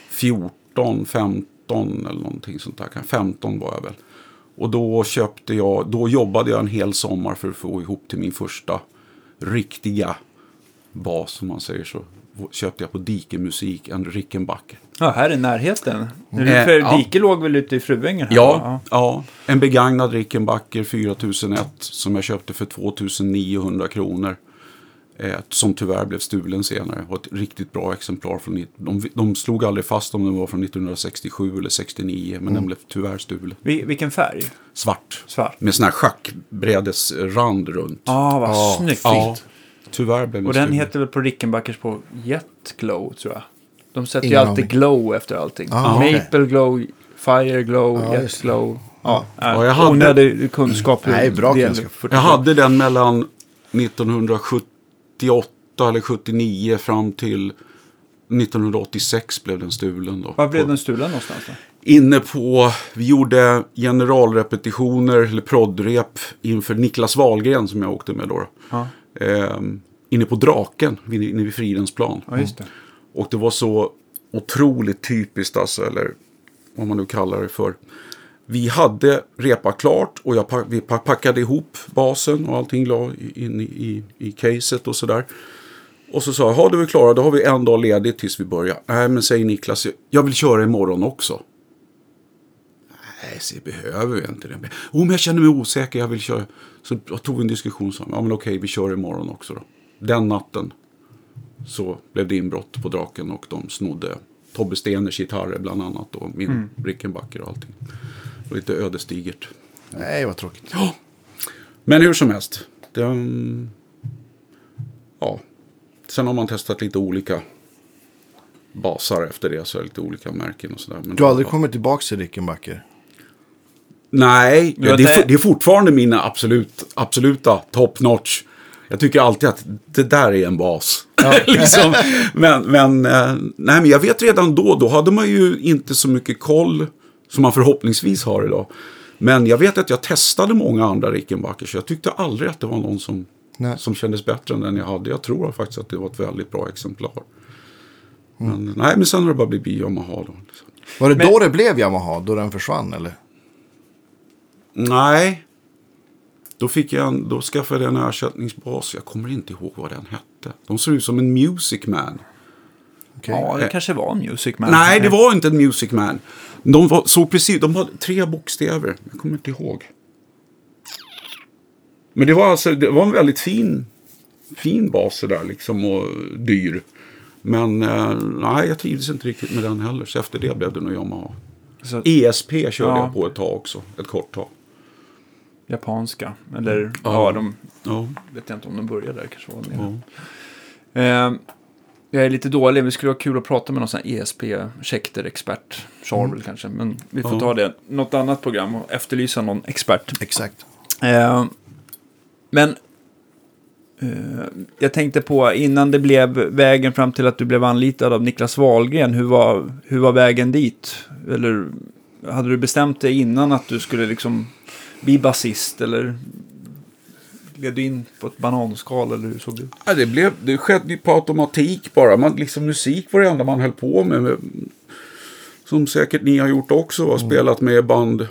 14, 15 eller någonting sånt där. 15 var jag väl. Och då köpte jag, då jobbade jag en hel sommar för att få ihop till min första riktiga bas, om man säger så. Köpte jag på Dike-musik en Rickenbacker. Ja, här i närheten. Eh, För ja. Dike låg väl ute i Fruängen? här, Ja, va? ja, en begagnad Rickenbacker 4001 som jag köpte för 2900 kronor. Eh, som tyvärr blev stulen senare. Var ett riktigt bra exemplar. Från, de, de slog aldrig fast om den var från 1967 eller 69. Men den blev tyvärr stulen. Vi, vilken färg? Svart. Svart. Med sån här schackbrädesrand runt. Ja, vad Ja, snyggt. Ja, tyvärr blev den Och den stulen. heter väl på Rickenbackers på Jet Glow, tror jag. De sätter ju Ingen alltid aning. glow efter allting. Ah, Maple glow, fire glow, Ja, jet glow. Ja, Ja, ja, jag hade- Onödig kunskap. Nej, bra kunskap. 47. Jag hade den mellan 1978 eller 79 fram till 1986 blev den stulen. Då. Var blev den stulen någonstans då? Inne på, vi gjorde generalrepetitioner eller proddrep inför Niklas Wahlgren som jag åkte med då. Ja, Ehm, inne på Draken, inne vid Fridhemsplan. ja just det. Och det var så otroligt typiskt alltså, eller vad man nu kallar det för. Vi hade repat klart och jag, pack- vi pa- packade ihop basen och allting la in i, i, i caset och sådär. Och så sa jag, har du är klara, då har vi en dag ledigt tills vi börjar. Nej, men säger Niklas, jag vill köra imorgon också. Nej, så behöver vi inte det. Oh, men jag känner mig osäker, jag vill köra. Så jag tog en diskussion och sa, ja men okej, vi kör imorgon också då. Den natten så blev det inbrott på Draken och de snodde Tobbe Steners gitarrer bland annat och min Rickenbacker och allting. Var lite ödesdigert. Nej, vad tråkigt. Men hur som helst. Den, ja. Sen har man testat lite olika basar efter det. Så lite olika märken och sådär. Men Du har aldrig kommit tillbaka till Rickenbacker? Nej, Ja, det, är, det- är fortfarande mina absolut, absoluta top notch. Jag tycker alltid att det där är en bas. liksom. Men, men, eh, nej, men jag vet redan då, då hade man ju inte så mycket koll som man förhoppningsvis har idag. Men jag vet att jag testade många andra Rickenbackers. så Jag tyckte aldrig att det var någon som, Nej. som kändes bättre än den jag hade. Jag tror faktiskt att det var ett väldigt bra exemplar. Men, nej, men sen har det bara blivit Yamaha då. Liksom. Var det Men- då det blev Yamaha? Då den försvann eller? Nej. Då, fick jag en, då skaffade jag en ersättningsbas. Jag kommer inte ihåg vad den hette. De ser ut som en Music Man. Okej. Ja, det kanske var Music Man. Nej, det var inte en Music Man. De var så precis. De hade tre bokstäver. Jag kommer inte ihåg. Men det var alltså det var en väldigt fin, fin bas där liksom och dyr. Men eh, nej, jag trivdes inte riktigt med den heller. Så efter det blev det nog Yamaha. Så, ESP körde Ja. jag på ett tag också. Ett kort tag. japanska. Eller, ja, Ja. de Ja. vet jag inte om de började där. kanske var ja. mer. Eh, jag är lite dålig. Vi skulle ha kul att prata med någon sån här E ESP-schekter-expert. Charvel kanske. Men vi får Ja. ta det. Något annat program och efterlysa någon expert. Exakt. Eh, men eh, jag tänkte på innan det blev vägen fram till att du blev anlitad av Niklas Wahlgren. Hur var, hur var vägen dit? Eller hade du bestämt dig innan att du skulle liksom bli basist? Eller gled du in på ett bananskal? Eller hur såg det ut? Ja, det, blev, det skedde på automatik bara. Man, liksom, musik var det enda man höll på med. som säkert ni har gjort också. Har spelat med band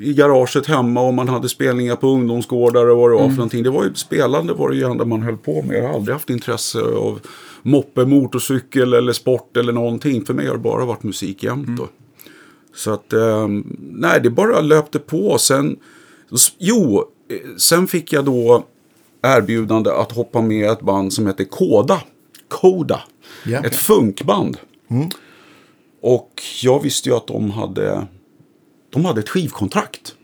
i garaget hemma och man hade spelningar på ungdomsgårdar och vad det var för någonting. Det var ju, spelande var det ju enda man höll på med. Jag har aldrig haft intresse av moppe, motorcykel eller sport eller någonting. För mig har det bara varit musik jämt då. Så att, eh, nej, det bara löpte på. Sen, jo, sen fick jag då erbjudande att hoppa med ett band som heter Koda. Koda. Ja. Ett funkband. Och jag visste ju att de hade, de hade ett skivkontrakt.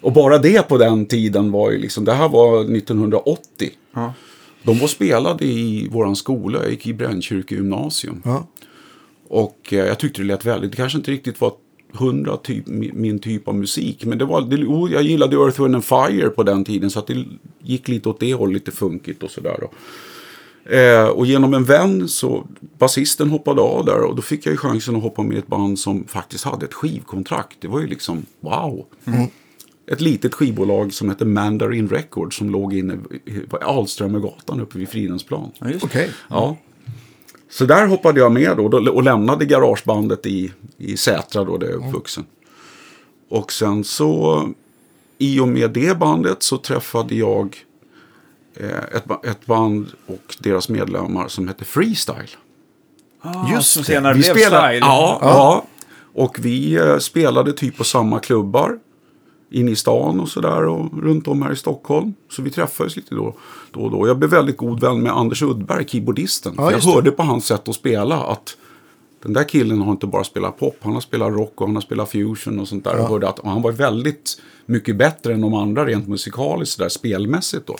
Och bara det på den tiden var ju liksom, det här var 1980. Ja. De var spelade i våran skola, jag gick i Brännkyrke gymnasium. Ja. Och eh, jag tyckte det lät väldigt, det kanske inte riktigt var hundra typ, mi- min typ av musik. Men det var, det, oh, jag gillade Earth, Wind and Fire på den tiden. Så att det gick lite åt det hållet, lite funkigt och sådär. Eh, och genom en vän så, basisten hoppade av där och då fick jag ju chansen att hoppa med ett band som faktiskt hade ett skivkontrakt. Det var ju liksom, wow. Ett litet skivbolag som hette Mandarin Records som låg inne på Alströmergatan uppe vid Fridhemsplan. Ja. Okej. Ja. Så där hoppade jag med då och lämnade garagebandet i, i Sätra då, där jag är uppvuxen. Och sen så, i och med det bandet så träffade jag eh, ett, ett band och deras medlemmar som hette Freestyle. Ah, Just som det. senare Vi blev spelade, Style. ja, ja. Och vi eh, spelade typ på samma klubbar. Inne i stan och sådär och runt om här i Stockholm. Så vi träffades lite då, då och då. Jag blev väldigt god vän med Anders Uddberg, keyboardisten. Ja, jag hörde på hans sätt att spela att den där killen har inte bara spelat pop, han har spelat rock och han har spelat fusion och sånt där. Och hörde att han var väldigt mycket bättre än de andra rent musikaliskt där spelmässigt då.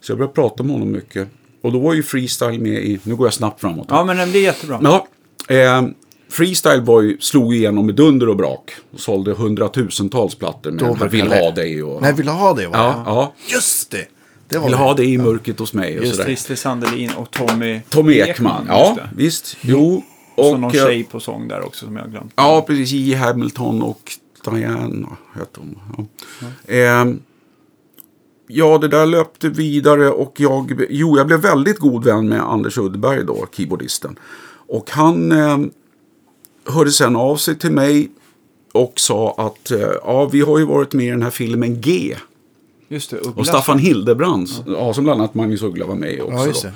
Så jag började prata med honom mycket. Och då var ju freestyle med i, nu går jag snabbt framåt. Ja, men det är jättebra. Ja, eh, Freestyle Boy slog igenom med dunder och brak. Och sålde hundratusentals plattor med Då var vill ha dig och... Nej, vill ha det? Va? ja, ja. Just det. Det var Vill det. ha dig i mörkret hos mig och Just sådär. Christer Sandelin och Tommy, Tommy Ekman, ja visst. Jo. Och så någon eh, tjej på sång där också som jag har glömt. Ja, precis. J. Hamilton och Diane hette hon. Ja. Eh, ja, det där löpte vidare och jag, jo, jag blev väldigt god vän med Anders Uddberg då, keyboardisten. Och han eh, hörde sen av sig till mig och sa att eh, ja, vi har ju varit med i den här filmen G. Just det, Uggla. Och Staffan Hildebrands, ja. som bland annat Magnus Uggla var med i också. Ja.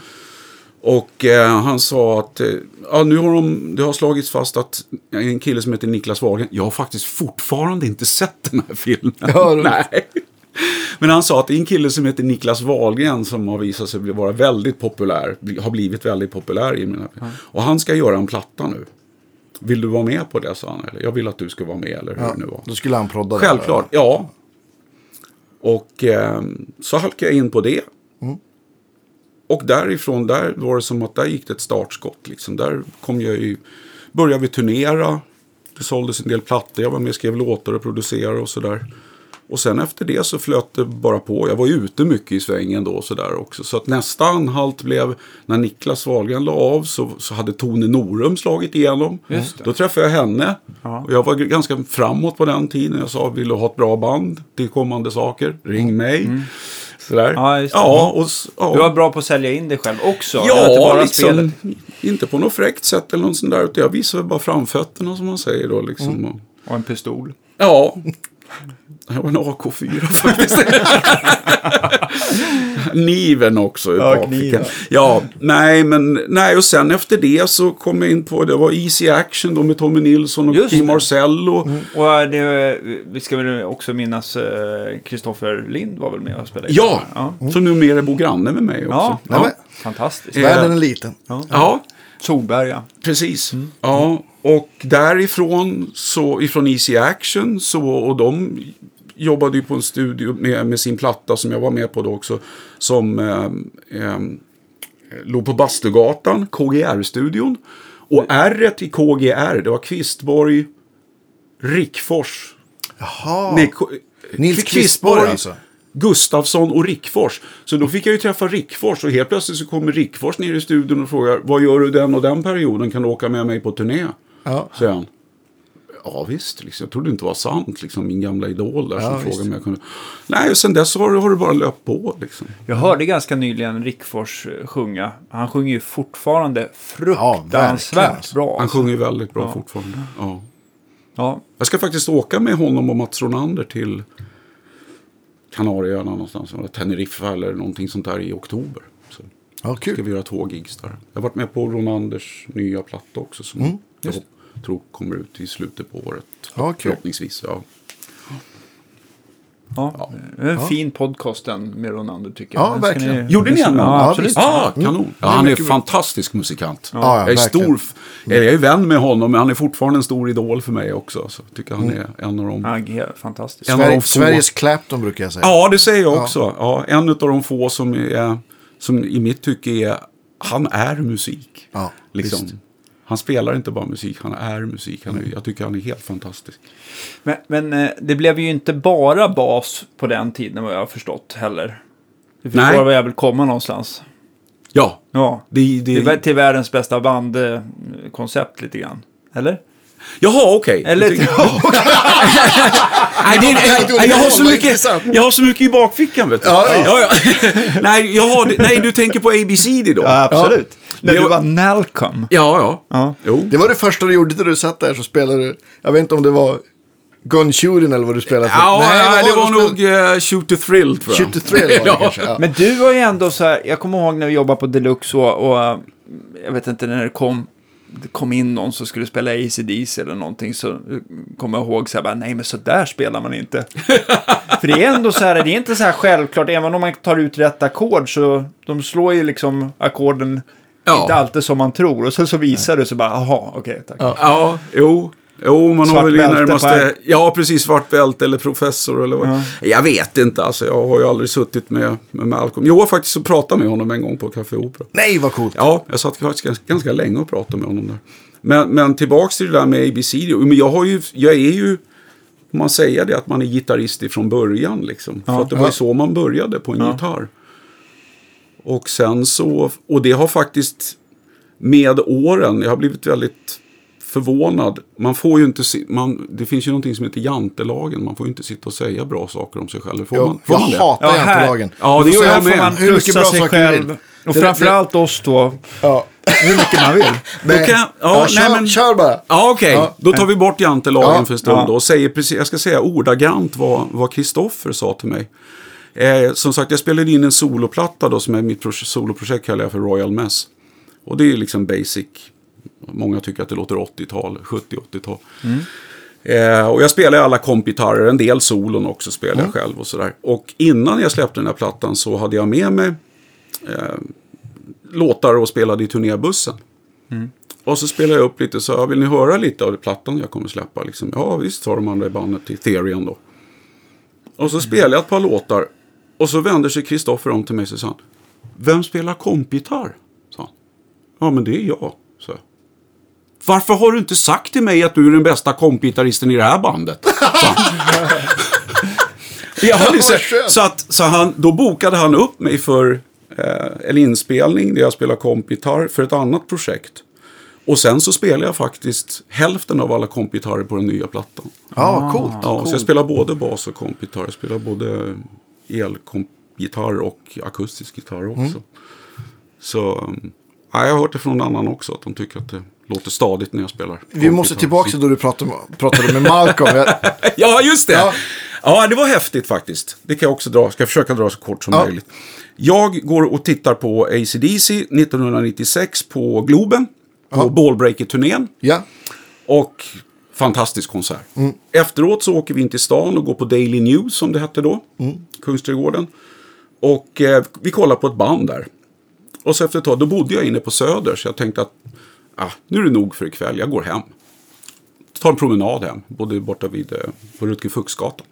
Och eh, han sa att eh, ja, nu har de, det har slagits fast att en kille som heter Niklas Wahlgren, jag har faktiskt fortfarande inte sett den här filmen. Ja, Nej. Men han sa att det är en kille som heter Niklas Wahlgren som har visat sig vara väldigt populär, har blivit väldigt populär i mina Och han ska göra en platta nu. Vill du vara med på det, sa han. Eller, jag vill att du ska vara med, eller hur Ja, det nu var. då skulle han prodda. Självklart, ja. Och eh, så halkade jag in på det. Och därifrån, där var det som att där gick det ett startskott. Liksom. Där kom jag ju, började vi turnera. Det såldes en del plattor. Jag var med och skrev låtar och producerade och sådär. Och sen efter det så flöt det bara på. Jag var ju ute mycket i svängen då och sådär också. Så att nästa anhalt blev när Niklas Wahlgren la av så, så hade Tone Norum slagit igenom. Då träffade jag henne. Ja. Och jag var ganska framåt på den tiden. Jag sa, vill du ha ett bra band till kommande saker? Ring mig. Sådär. Mm. Ja, just det. ja, och, ja. Du var bra på att sälja in dig själv också. Ja, det bara liksom. spelet. Inte på något fräckt sätt eller något sånt där. Utan jag visade bara framfötterna som man säger då. Liksom. Mm. Och en pistol. ja. Det var en AK4 faktiskt. Niven också i Ja, kniven. Ja, nej, men nej, och sen efter det så kom jag in på, det var Easy Action då med Tommy Nilsson och Just Kim. Marcello. Och det, vi ska väl också minnas eh, Kristoffer Lind var väl med och spelade Ja, ja. som numera bor granne med mig också. Ja, Ja, fantastiskt. Eh, Världen är liten. ja Solberga. Precis. Ja, och därifrån, så, ifrån Easy Action, så, och de jobbade ju på en studio med, med sin platta som jag var med på då också, som eh, eh, låg på Bastugatan, KGR-studion. Och R i KGR, det var Kvistborg, Rickfors. Jaha. Nej, K- Nils Kvistborg, Kvistborg alltså. Gustafsson och Rickfors. Så då fick jag ju träffa Rickfors och helt plötsligt så kommer Rickfors ner i studion och frågar vad gör du den och den perioden? Kan du åka med mig på turné? Ja. Säger han. Ja visst, liksom. jag trodde det inte var sant. Liksom, min gamla idol där som Ja, frågade visst. om jag kunde. Nej, och sen dess har, det- har det bara löpt på. Liksom. Jag hörde ganska nyligen Rickfors eh, sjunga. Han sjunger ju fortfarande fruktansvärt alltså. bra. Han sjunger väldigt bra Ja. fortfarande. Ja. Ja, Jag ska faktiskt åka med honom och Mats Ronander till Kanarieöarna någonstans. Eller Teneriffa eller någonting sånt där i oktober. Så Ja, ska kul. vi göra två gigs där. Jag har varit med på Ronanders nya platta också. Som Mm, jag tror kommer ut i slutet på året. Ja, kul. Förhoppningsvis. Ja. ja. En fin podcast den med Ronander tycker Ja, jag. Ska verkligen. ni- Gjorde ni en? Ja, Ja, absolut. visst. Ah, kanon. Ja, han är bra. fantastisk musikant. Ja, ja, jag är verkligen. stor, eller jag är vän med honom, men han är fortfarande en stor idol för mig också. Så jag tycker han är en av de... Ja, helt fantastiskt. En av de Sverige, få- Sveriges Clapton brukar jag säga. Ja, det säger jag också. Ja, en av de få som, är, som i mitt tycke är, han är musik. Ja, liksom. visst. Han spelar inte bara musik, han är musik. Han är, jag tycker han är helt fantastisk. Men, men eh, det blev ju inte bara bas på den tiden vad jag har förstått heller. Du Nej. förstår var jag vill komma någonstans. Ja, Ja. det, Det det, är till världens bästa band-koncept lite grann. Eller? Jaha, okej. Eller? Jag tycker- Nej, det, nej, jag, har så mycket, jag har så mycket i bakfickan, vet du. Ja, ja. nej, jag har, nej, du tänker på ABCD då? Ja, absolut. När Det du var- var Nalcom. ja. ja. Ja. Jo. Det var det första du gjorde när du satt där så spelade du. Jag vet inte om det var Gun Shooting eller vad du spelade för. Ja, nej, det var du nog uh, Shoot the Thrill, tror jag. Shoot the Thrill var det ja. kanske. Ja. Men du var ju ändå så här, jag kommer ihåg när vi jobbade på Deluxe och, och jag vet inte när det kom, det kom in någon som skulle spela ACDC eller någonting så kommer jag ihåg så här, bara, nej men så där spelar man inte. För det är ändå så här, det är inte så här självklart, även om man tar ut rätt ackord så de slår ju liksom ackorden Ja. inte alltid som man tror och sen så visar det så bara, jaha, okej, tack. Ja, jo. Jo, man Svart har väl närmaste... Ja, precis. Svart bälte eller professor eller vad. Jag vet inte, alltså. Jag har ju aldrig suttit med, med Malcolm. Jag har faktiskt och pratat med honom en gång på Café Opera. Nej, vad coolt. Ja, jag satt faktiskt ganska, ganska länge och pratade med honom där. Men, men tillbaks till det där med ABCD. Men jag, har ju, jag är ju, om man säger det, att man är gitarrist ifrån början. Liksom. För att det var ju Ja. så man började på en gitarr. Och sen så, och det har faktiskt med åren, jag har blivit väldigt förvånad. Man får ju inte, man, det finns ju någonting som heter jantelagen. Man får ju inte sitta och säga bra saker om sig själv. Får Jag, man, får jag man det? hatar Ja, jantelagen. Ja, det gör jag med. man Hur mycket bra sig saker själv. vill. Och framförallt oss då, Ja. hur mycket man vill. Nej. kan- ja, ja, nej, kör, men- kör bara. Ja, okej. Ja. Då tar vi bort jantelagen Ja, för en stund och säger precis, jag ska säga ordagrant vad, vad Kristoffer sa till mig. Eh, som sagt, jag spelade in en soloplatta då som är mitt pro- soloprojekt kallar jag för Royal Mess. Och det är liksom basic. Många tycker att det låter 80-tal, 70-80-tal. Eh, och jag spelar alla kompgitarrer, en del solon också spelar jag själv och sådär. Och innan jag släppte den här plattan så hade jag med mig eh, låtar och spelade i turnébussen. Och så spelade jag upp lite så jag vill ni höra lite av plattan jag kommer släppa? Liksom, ja visst, sa de andra i bandet till Therion då. Och så spelade jag ett par låtar. Och så vänder sig Kristoffer om till mig och sa Vem spelar kompgitarr? sa han. Ja men det är jag, sa jag. Varför har du inte sagt till mig att du är den bästa kompgitarristen i det här bandet? Jag skönt. så att, så han, då bokade han upp mig för eh, en inspelning där jag spelar kompgitarr för ett annat projekt. Och sen så spelar jag faktiskt hälften av alla kompgitarrer på den nya plattan. Ja, coolt. Ja, så jag spelar både bas och kompgitarr. Jag spelar både elkompgitarr och akustisk gitarr också. Mm. Så um, ja, jag har hört det från någon annan också, att de tycker att det låter stadigt när jag spelar. Vi måste tillbaka till då du pratade med, pratade med Malcolm. Jag, Ja, just det. Ja. Ja. det var häftigt faktiskt. Det kan jag också dra. Ska jag försöka dra så kort som Ja. möjligt. Jag går och tittar på ACDC 1996 på Globen. På Ja. Ballbreaker-turnén. ja. Och fantastisk konsert. Efteråt så åker vi in till stan och går på Daily News som det hette då. Kungsträdgården. Och eh, vi kollar på ett band där. Och så efter ett tag, då bodde jag inne på Söder. Så jag tänkte att ah, nu är det nog för ikväll, jag går hem. Tar en promenad hem, bodde borta vid, eh, på Rutger Fuchsgatan.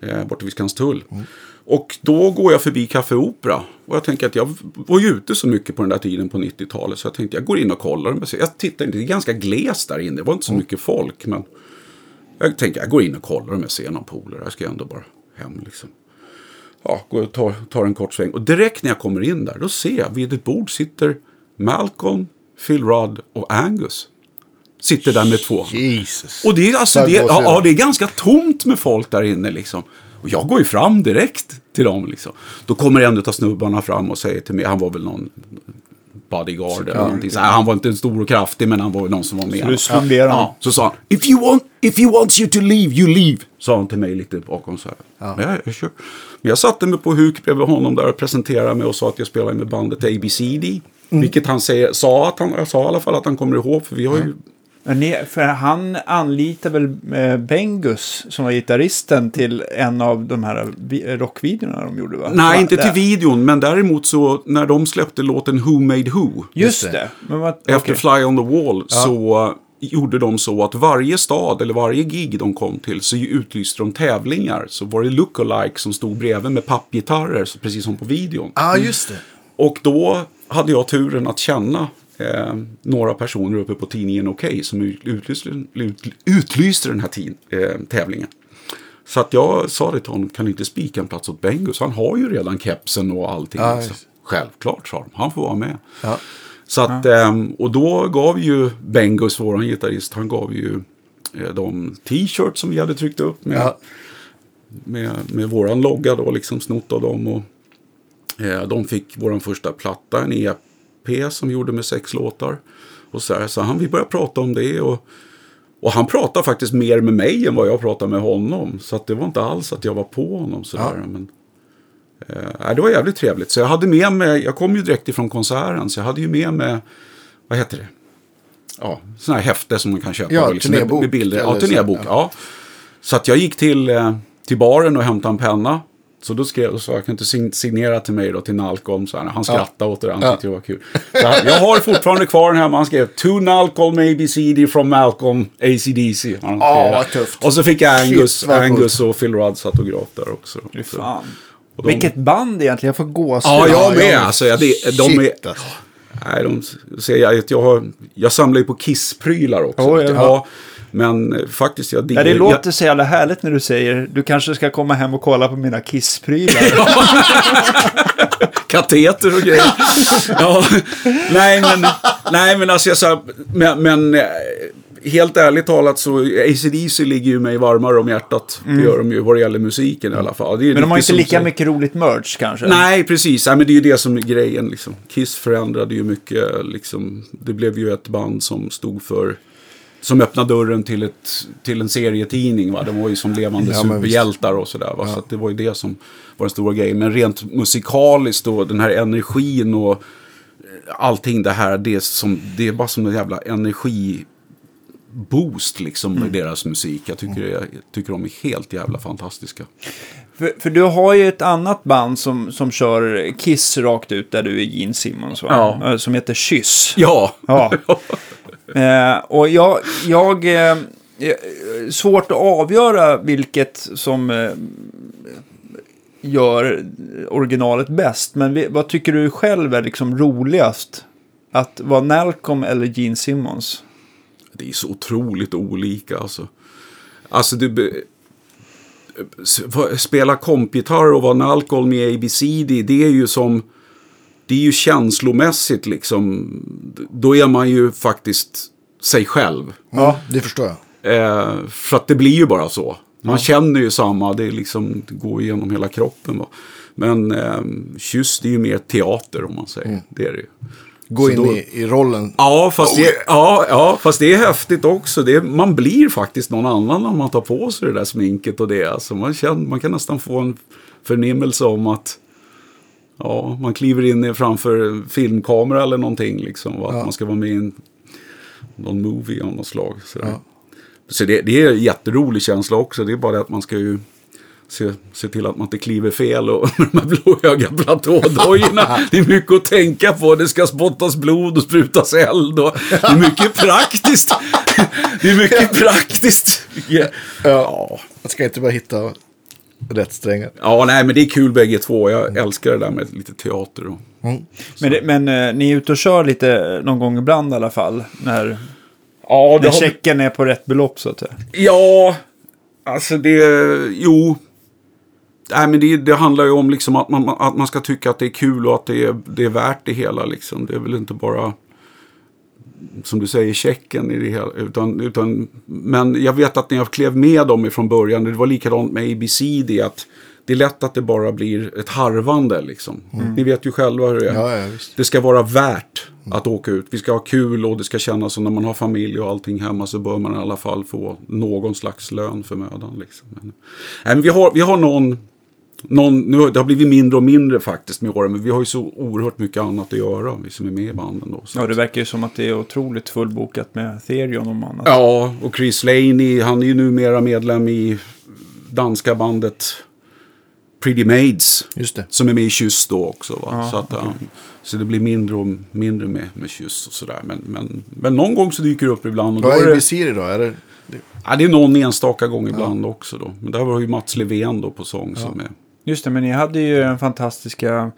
Eh, borta vid Skanstull. Och då går jag förbi Café Opera. Och jag tänker att jag var ju ute så mycket på den där tiden på 90-talet. Så jag tänkte jag går in och kollar. Jag tittar inte, det är ganska glest där inne. Det var inte så mycket folk. Men jag tänker jag går in och kollar om jag ser någon polare. Jag ska ändå bara hem liksom. Ja, går och tar, tar en kort sväng. Och direkt när jag kommer in där, då ser jag vid ett bord sitter Malcolm, Phil Rudd och Angus. Sitter där med två. Jesus. Och det är, alltså, det. ja, det är ganska tomt med folk där inne liksom. Och jag går ju fram direkt till dem liksom. Då kommer en av snubbarna fram och säger till mig, han var väl någon bodyguard eller någonting. Så här, han var inte en stor och kraftig, men han var någon som var med. Så du slog ner honom? Ja, så sa han, if you, want, if you want you to leave, you leave. Sa han till mig lite bakom så här. Ja. Men jag, jag, kör. Men jag satte mig på huk bredvid honom där och presenterade mig och sa att jag spelade med bandet ABCD. Vilket han säger, sa att han, jag sa i alla fall att han kommer ihåg, för vi har ju Men ni, för han anlitar väl eh, Bengus som var gitarristen till en av de här vi- rockvideorna de gjorde va? Nej, inte till videon, men däremot så när de släppte låten Who Made Who Just det. vad, efter okej. Fly on the Wall så uh, gjorde de så att varje stad eller varje gig de kom till så utlyste de tävlingar. Så var det lookalike som stod bredvid med pappgitarrer, så precis som på videon. Ja, ah, just det. Och då hade jag turen att känna eh, några personer uppe på tidningen Okej som utlyste, ut, utlyste den här tid, eh, tävlingen. Så att jag sa det till honom, kan du inte spika en plats åt Bengus? Han har ju redan kepsen och allting. Ja, just. Självklart, sa de. Han får vara med. Ja. Så att, ehm, och då gav ju Bengus, våran gitarrist, han gav ju eh, de t-shirts som vi hade tryckt upp med, Ja. med, med våran logga då, liksom snott av dem. Och, eh, de fick våran första platta, en EP som vi gjorde med sex låtar. Och så, här, så han, vi började prata om det. Och, och han pratade faktiskt mer med mig än vad jag pratade med honom. Så att det var inte alls att jag var på honom sådär. Ja. Men, eh, det var jävligt trevligt. Så jag hade med mig, jag kom ju direkt ifrån konserten. Så jag hade ju med mig, vad heter det? Ja, sådana här häfte som man kan köpa. Ja, liksom, med, turnébok med bilder. Ja, så, turnébok. ja. Ja. Så att jag gick till, eh, till baren och hämtade en penna. Så då skrev jag så jag kan inte sign- signera till mig då, till Nalcolm. Så här, han skrattade åt det, han Ja. tyckte det var kul. Så han, jag har fortfarande kvar den hemma. Han skrev To Nalcolm ABCD from Malcolm ACDC. Ja, skrev. vad tufft. Och så fick jag Angus, Shit. Angus och Phil Rudds autograf där också. Fan. de- Vilket band egentligen, jag får gåshud. Ja, jag Ja, med. jag- Alltså, jag, det, de är, Shit, alltså. nej, de att jag, har, jag samlar ju på Kiss-prylar också. Oj, ja. ja, men faktiskt, jag Ja, det låter så jävla härligt när du säger du kanske ska komma hem och kolla på mina Kiss-prylar. kateter och grejer. ja, nej, men, nej, men alltså jag sa, men, men eh, helt ärligt talat så ACDC ligger ju mig varmare om hjärtat. Det gör de ju vad det gäller musiken i alla fall. Det är Mm. Men de har inte lika så- mycket roligt merch kanske. Nej, precis. Nej, men det är ju det som är grejen. Liksom. Kiss förändrade ju mycket. Liksom. Det blev ju ett band som stod för... Som öppnade dörren till, ett, till en serietidning. Va? De var ju som levande Ja, superhjältar och sådär. Va? Så att det var ju det som var den stora grejen. Men rent musikaliskt och den här energin och eh, allting det här. Det är, som, det är bara som en jävla energi boost liksom Mm. i deras musik. Jag tycker, jag tycker de är helt jävla fantastiska. För, för du har ju ett annat band som, som kör Kiss rakt ut där du är Gene Simmons va? Ja. Eh, Som heter Kyss. Ja, Ja. Eh, och jag, jag eh, svårt att avgöra vilket som eh, gör originalet bäst. Men vi, vad tycker du själv är liksom roligast? Att vara Nalcolm eller Gene Simmons? Det är så otroligt olika alltså. Alltså du... Spela kompgitarr och vara Nalcolm i ABCD, det är ju som... Det är ju känslomässigt liksom. Då är man ju faktiskt sig själv. Ja, det förstår jag. Eh, för att det blir ju bara så. Man känner ju samma, det, liksom, det går igenom hela kroppen. Va? Men eh, kyss, det är ju mer teater om man säger. Det är det ju. Gå Så in då- i, i rollen. Ja fast, det, ja, ja, fast det är häftigt också. Det, man blir faktiskt någon annan när man tar på sig det där sminket och det. Alltså, man, känner, man kan nästan få en förnimmelse om att ja, man kliver in framför filmkamera eller någonting. Liksom, att Ja. man ska vara med i en, någon movie av något slag. sådär. Ja. Så det, det är en jätterolig känsla också. Det är bara det att man ska ju se, se till att man inte kliver fel och de här blåhöga platådojorna. Det är mycket att tänka på. Det ska spottas blod och sprutas eld. Och det är mycket praktiskt. Det är mycket praktiskt. Ja. Ja. Jag ska inte bara hitta rätt strängar. ja, nej men det är kul bägge två. Jag älskar det där med lite teater. Och... Men, det, men eh, ni är ute och kör lite någon gång ibland i alla fall. När, Ja, när checken är på rätt belopp så att säga. Ja, alltså det, jo. Nej, men det, det handlar ju om liksom att, man, att man ska tycka att det är kul och att det är, det är värt det hela. Liksom. Det är väl inte bara, som du säger, checken i det hela. Utan, utan, men jag vet att när jag klev med dem ifrån början, det var likadant med ABCD, att det är lätt att det bara blir ett harvande. Liksom. Ni vet ju själva hur det är. Ja, ja. Det ska vara värt att åka ut. Vi ska ha kul och det ska kännas som när man har familj och allting hemma så bör man i alla fall få någon slags lön för mödan. Liksom. Men, nej, men vi, har, vi har någon, någon nu, har- det har blivit mindre och mindre faktiskt med åren, men vi har ju så oerhört mycket annat att göra, vi som är med i banden. Då, så. Ja, det verkar ju som att det är otroligt fullbokat med Therion och annat. Ja, och Chris Laney, han är ju numera medlem i danska bandet Pretty Maids. Just det. Som är med i Kyss då också. Va? Ja, så, att, ja, så det blir mindre och mindre med, med Kyss och sådär. Men, men, men någon gång så dyker det upp ibland. Och då Vad är är det, ABC då? Är det... ja, det är någon enstaka gång ibland också då. Men där var ju Mats Levén då på sång som är... Just det, men ni hade ju den fantastiska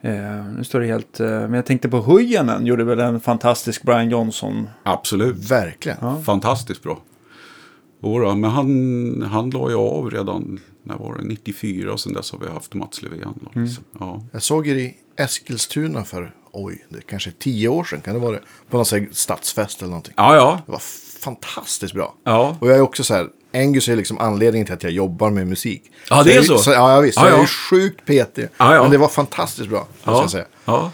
Eh, nu står det helt... Eh, men jag tänkte på Hujanen gjorde väl en fantastisk Brian Johnson. Absolut. Verkligen. Ja. Fantastiskt bra. Jodå, men han, han la ju av redan, när var det, 94 och sen dess har vi haft Mats Levén. Liksom. Ja. Jag såg er i Eskilstuna för, oj, det kanske tio år sedan kan det vara det. På någon stadsfest eller någonting. ja, ja. Det var fantastiskt bra. Ja. Och jag är också så här, Angus är liksom anledningen till att jag jobbar med musik. Ja, det är jag så? ja, ja, visst. Ja, Jag är sjukt petig. Ja, ja. Men det var fantastiskt bra, måste Ja. jag säga. ja.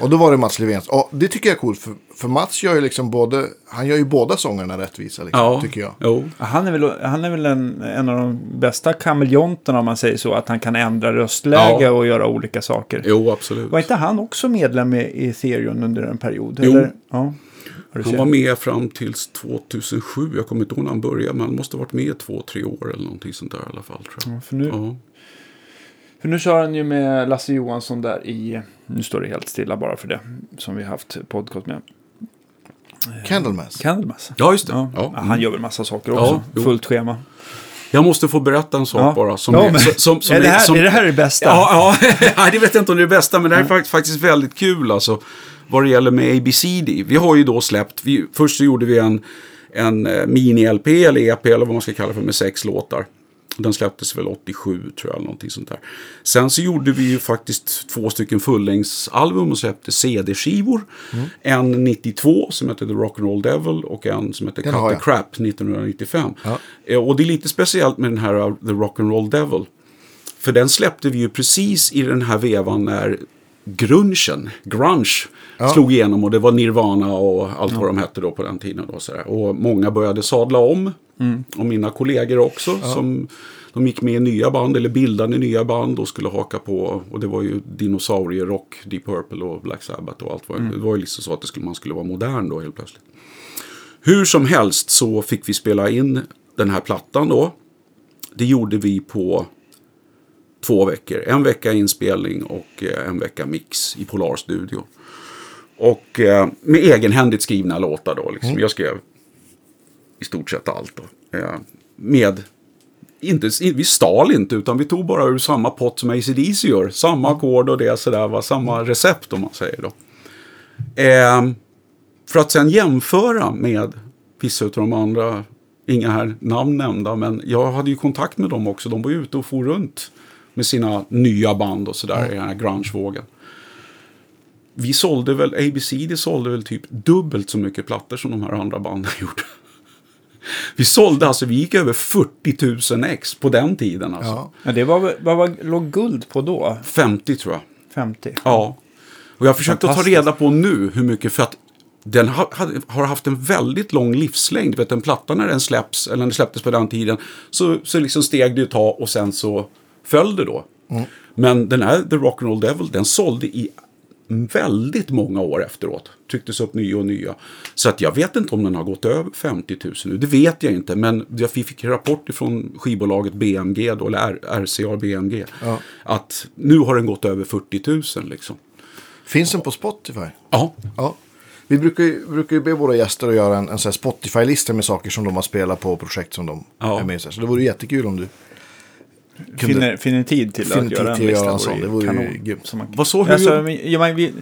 Och då var det Mats Levens. Och det tycker jag är coolt, för, för Mats gör ju liksom både, han gör ju båda sångerna rättvisa, liksom, ja. tycker jag. Jo. Han är väl, han är väl en, en av de bästa kameleonterna om man säger så. Att han kan ändra röstläge Ja. och göra olika saker. jo, absolut. Var inte han också medlem i Ethereum under en period? Jo. Eller? Ja. Han var med fram till 2007. Jag kommer inte ihåg när han började, men han måste ha varit med två, tre år eller någonting sånt där i alla fall. Tror jag. För nu, Ja. för nu kör han ju med Lasse Johansson där i... Nu står det helt stilla bara för det. Som vi har haft podcast med. Candlemass. Candlemass. ja, just det. Ja. Ja. Han gör väl massa saker Ja, också. Fullt schema. Jag måste få berätta en sak Ja. bara. Som Ja, är, som, som, är, det här, som, är det här det bästa? Ja, ja. Det vet jag inte om det är det bästa, men det här är fakt- faktiskt väldigt kul alltså. Vad det gäller med ABCD. Vi har ju då släppt, vi, först så gjorde vi en, en eh, mini-LP eller EP eller vad man ska kalla det för med sex låtar. Den släpptes väl 87 tror jag, eller någonting sånt där. Sen så gjorde vi ju faktiskt två stycken fullängdsalbum och släppte CD-skivor. En 92 som heter The Rock'n'Roll Devil och en som heter Den Cut the. Crap 1995. Ja. Eh, Och det är lite speciellt med den här uh, The Rock'n'Roll Devil. För den släppte vi ju precis i den här vevan när grungen, grunge, slog igenom och det var Nirvana och allt vad de hette då på den tiden. Då, sådär. Och många började sadla om. Och mina kollegor också. Som, de gick med i nya band eller bildade nya band och skulle haka på. Och det var ju dinosaurierock, Deep Purple och Black Sabbath och allt. Var, Det var ju liksom så att det skulle, man skulle vara modern då helt plötsligt. Hur som helst så fick vi spela in den här plattan då. Det gjorde vi på två veckor. En vecka inspelning och eh, en vecka mix i Polar Studio. Och eh, med egenhändigt skrivna låtar då. Liksom. Jag skrev i stort sett allt då. Eh, med, inte, vi stal inte utan vi tog bara ur samma pott som ACDC gör. Samma ackord och det sådär, va? samma recept om man säger då. Eh, för att sen jämföra med vissa av de andra, inga här namn nämnda, men jag hade ju kontakt med dem också. De var ju ute och for runt med sina nya band och sådär i den här grungevågen. Vi sålde väl, ABCD sålde väl typ dubbelt så mycket plattor som de här andra banden gjorde. Vi sålde alltså, vi gick över 40 000 ex på den tiden alltså. Ja. Ja, det var, väl- vad var, låg guld på då? 50 tror jag. 50? Ja. Och jag har försökt att ta reda på nu hur mycket, för att den har, har haft en väldigt lång livslängd. Du vet, en platta när den släpps, eller när den släpptes på den tiden, så, så liksom steg det ett tag och sen så föll det då. Men den här The Rock'n'Roll Devil, den sålde i väldigt många år efteråt. Trycktes upp nya och nya. Så att jag vet inte om den har gått över 50 000 nu. Det vet jag inte. Men jag- fick rapport från skivbolaget BMG, då, eller RCA BMG. Ja. Att nu har den gått över 40 000 liksom. Finns den på Spotify? Ja, Ja. Vi brukar ju, brukar ju be våra gäster att göra en, en Spotify-lista med saker som de har spelat på och projekt som de Ja. är med i. Så det vore jättekul om du kunde... Finner, finner tid till Finner att tid göra en till lista. göra en sån. Det vore ju kanon. grymt. Som man- Vad så, hur alltså, gjorde- men- ja, men vi,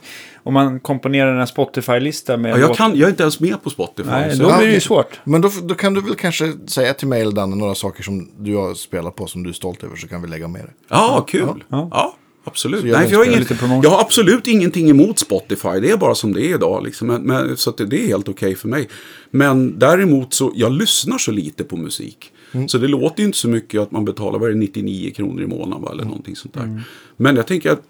om man komponerar en Spotify-lista med... ja jag, kan, jag är inte ens med på Spotify. Nej, så då jag- blir det ju svårt. Men då, då kan du väl kanske säga till mig eller Danne några saker som du har spelat på som du är stolt över så kan vi lägga med det. Ja, kul. Ja, Ja. absolut. Så gör Nej, jag, har promotion. jag har absolut ingenting emot Spotify. Det är bara som det är idag. Liksom. Men, men, så att det, det är helt okej för mig. Men däremot så, jag lyssnar så lite på musik. Mm. Så det låter ju inte så mycket att man betalar, vad är det, 99 kronor i månaden va? eller någonting sånt där. Mm. Men jag tänker att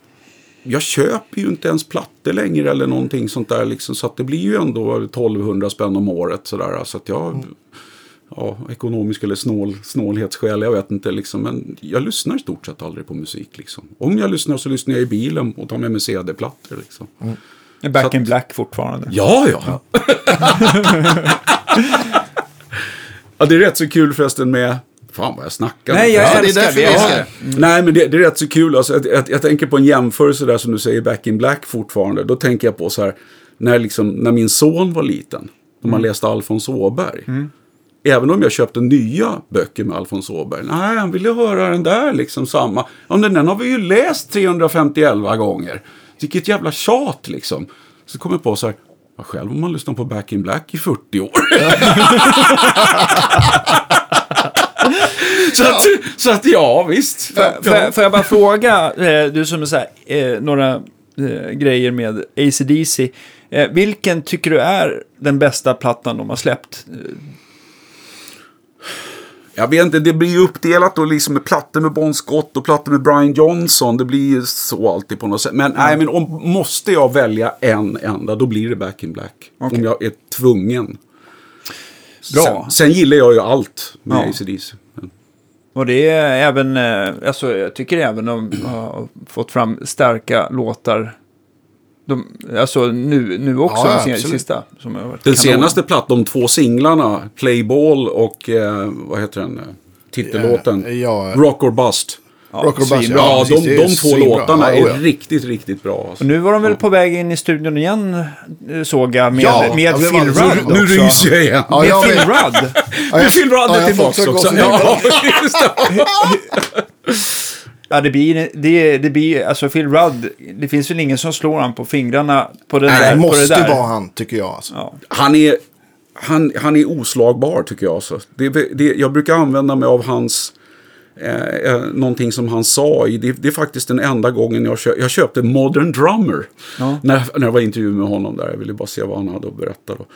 jag köper ju inte ens plattor längre eller någonting sånt där. Liksom, så att det blir ju ändå 1200 spänn om året. Sådär, så att jag, ja, ekonomisk eller snål, snålhetsskäl, jag vet inte. Liksom, men jag lyssnar i stort sett aldrig på musik. Liksom. Om jag lyssnar så lyssnar jag i bilen och tar med mig CD-plattor. Liksom. Back Så att- in black fortfarande. Ja, ja. ja, det är rätt så kul förresten med... Fan vad jag snackar. Nej, jag Ja, det är älskar därför det. är älskar här. det. Nej, men det, det är rätt så kul. Alltså, jag, jag, jag tänker på en jämförelse där som du säger, Back in Black fortfarande. Då tänker jag på så här, när, liksom, när min son var liten, när man läste Alfons Åberg. Även om jag köpte nya böcker med Alfons Åberg. Nej, han ville höra den där liksom samma. Ja, men den har vi ju läst 351 gånger. Vilket jävla tjat liksom. Så kom jag på så här. Ja, själv har man lyssnat på Back in Black i 40 år. så, att, så att ja, visst. Får, jag- bara fråga, eh, du som är så här, eh, några eh, grejer med ACDC. Vilken tycker du är den bästa plattan de har släppt? Jag vet inte, det blir ju uppdelat och liksom med plattor med Bon Scott och plattor med Brian Johnson. Det blir ju så alltid på något sätt. Men, nej, men om, måste jag välja en enda, då blir det Back in Black. Okej. Om jag är tvungen. Bra. Sen, sen gillar jag ju allt med Ja. ACDC. Och det är även, eh, alltså jag tycker även de har fått fram starka låtar. De, alltså nu, nu också, Ja, den sista. Som har varit Den senaste plattan, de två singlarna, Playball och eh, vad heter den? Titellåten. Eh, ja. Rock or Bust. Ja, Rock or Bust. Ja, precis, de, de två svinbra. låtarna Ja, är ja. riktigt, riktigt bra. Alltså. Och nu var de väl på väg in i studion igen, eh, såg jag, med, Ja, med Phil Rudd Nu också. ryser jag igen. Ja, Med Phil. Rudd. Ja, Nu jag- Phil Rudd ja, är tillbaka också Ja, just det. Ja, det blir, det, det blir, alltså Phil Rudd, det finns väl ingen som slår han på fingrarna på, den Nej, där, det måste det där. vara han, tycker jag. Alltså. Ja. Han är, han, han är oslagbar tycker jag. Alltså. Det, det, jag brukar använda mig av hans... Eh, eh, någonting som han sa i, det, det är faktiskt den enda gången jag, köp, jag köpte Modern Drummer. Ja. När, när jag var i intervju med honom där. Jag ville bara se vad han hade att berätta. Då.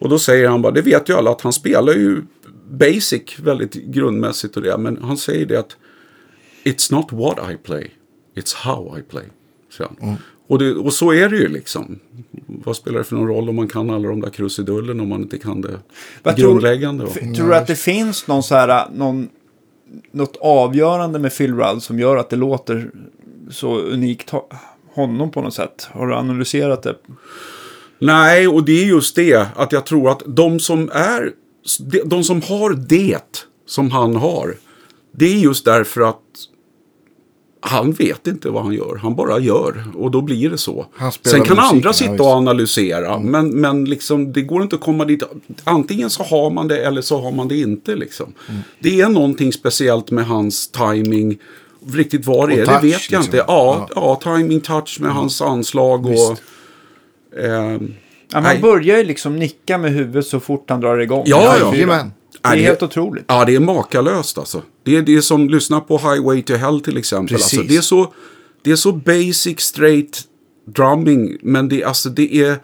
Och då säger han bara, det vet ju alla att han spelar ju basic väldigt grundmässigt och det. Men han säger det att It's not what I play, it's how I play. säger han. Och, det, och så är det ju liksom. Vad spelar det för någon roll om man kan alla de där krusidullen om man inte kan det Vad tror- grundläggande? va? F- Tror du att det finns någon så här, någon, något avgörande med Phil Rudd som gör att det låter så unikt ho- honom på något sätt? Har du analyserat det? Nej, och det är just det. Att jag tror att de som är... De som har det som han har. Det är just därför att han vet inte vad han gör. Han bara gör. Och då blir det så. Sen kan musiken, andra sitta. Mm. och analysera. Men, men liksom, det går inte att komma dit. Antingen så har man det eller så har man det inte. Liksom. Mm. Det är någonting speciellt med hans timing. Riktigt vad det Och är, touch, det vet jag liksom. inte. Ja, Ja. ja. timing, touch med hans anslag och... Ehm, Ja, man Nej. börjar ju liksom nicka med huvudet så fort han drar igång. Ja, ja. Det är Nej, helt otroligt. Ja, det är makalöst alltså. Det är det som, lyssna på Highway to Hell till exempel. Precis. Alltså, det, är så, det är så basic straight drumming. Men det, alltså, det är...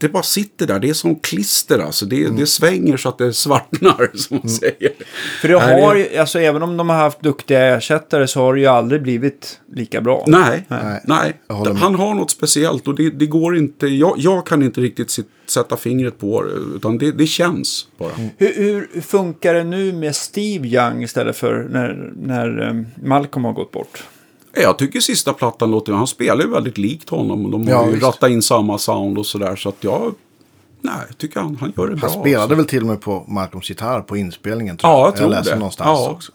Det bara sitter där. Det är som klister alltså. Det, Mm. det svänger så att det svartnar som man säger. För det har ju, alltså även om de har haft duktiga ersättare så har det ju aldrig blivit lika bra. Nej, Nej, nej. Han har något speciellt och det, det går inte. Jag, jag kan inte riktigt sätta fingret på det. Utan det, det känns bara. Mm. Hur, hur funkar det nu med Steve Young istället för när, när eh, Malcolm har gått bort? Jag tycker sista plattan låter, han spelar ju väldigt likt honom. De har Ja, ju visst. rattat in samma sound och sådär. Så att jag, nej, jag tycker han, han gör det bra. Han spelade alltså. väl till och med på Malcolms gitarr på inspelningen. Tror Ja, jag tror läste det. någonstans Ja. också.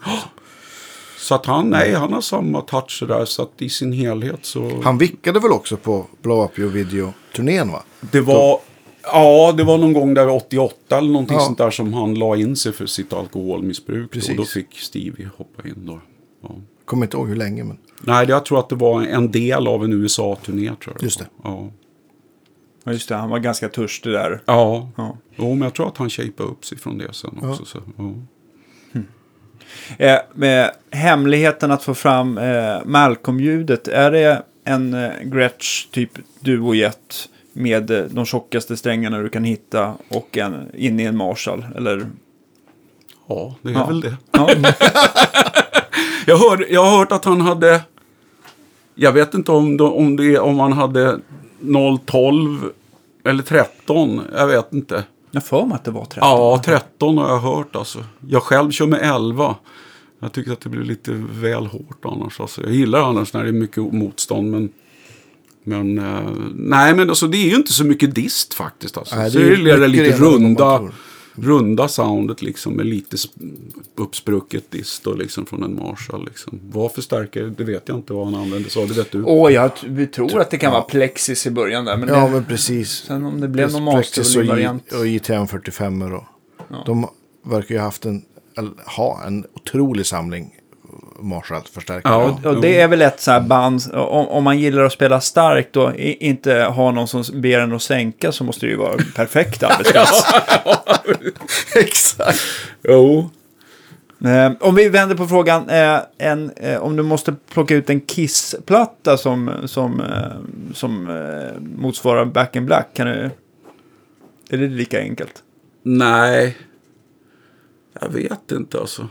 Så att han, nej, han har samma touch där. Så att i sin helhet så. Han vickade väl också på Blow Up Your Video-turnén va? det var, ja, det var någon gång där 88 eller någonting Ja. sånt där som han la in sig för sitt alkoholmissbruk. Precis. Och då fick Stevie hoppa in då. Ja. Kommer inte ihåg hur länge men. Nej, jag tror att det var en del av en USA-turné tror jag. Just det. Ja. Ja, just det. Han var ganska törstig där. Ja. Ja. Jo, men jag tror att han shapade upp sig från det sen också. Så, ja. Eh, med hemligheten att få fram eh, Malcolm-ljudet. Är det en eh, Gretsch typ Duo-jet med eh, de tjockaste strängarna du kan hitta och en, in i en Marshall? Eller? ja, det är Ja. väl det. Ja. Jag, hör, jag har hört att han hade... Jag vet inte om, om, det, om han hade 012 eller 13. Jag vet inte. Jag för mig att det var 13. Ja, 13 har jag hört alltså. Jag själv kör med 11. Jag tycker att det blir lite väl hårt annars. Alltså. Jag gillar annars när det är mycket motstånd. Men, men eh, nej, men alltså, det är ju inte så mycket dist faktiskt. Alltså. Nej, så det är det är det mycket lite runda. Runda soundet liksom med lite sp- uppsprucket dist och liksom från en Marshall. Liksom. Vad för stärkare, det vet jag inte vad han använde sig av. Det vet du. Åh, jag t- vi tror att det kan vara Plexis i början där. Men Ja det, men precis. sen om det blev någon Plexus och, JTM 45 och De verkar ju ha haft en, ha en otrolig samling Marshall-förstärkare. Ja. Och det är väl ett så här band, om, om man gillar att spela starkt och inte ha någon som ber en att sänka så måste det ju vara perfekt arbetsplats. Exakt. Jo. Eh, om vi vänder på frågan, eh, en, eh, om du måste plocka ut en Kiss-platta som, som, eh, som eh, motsvarar Back in Black, kan du, är det lika enkelt? Nej. Jag vet inte alltså.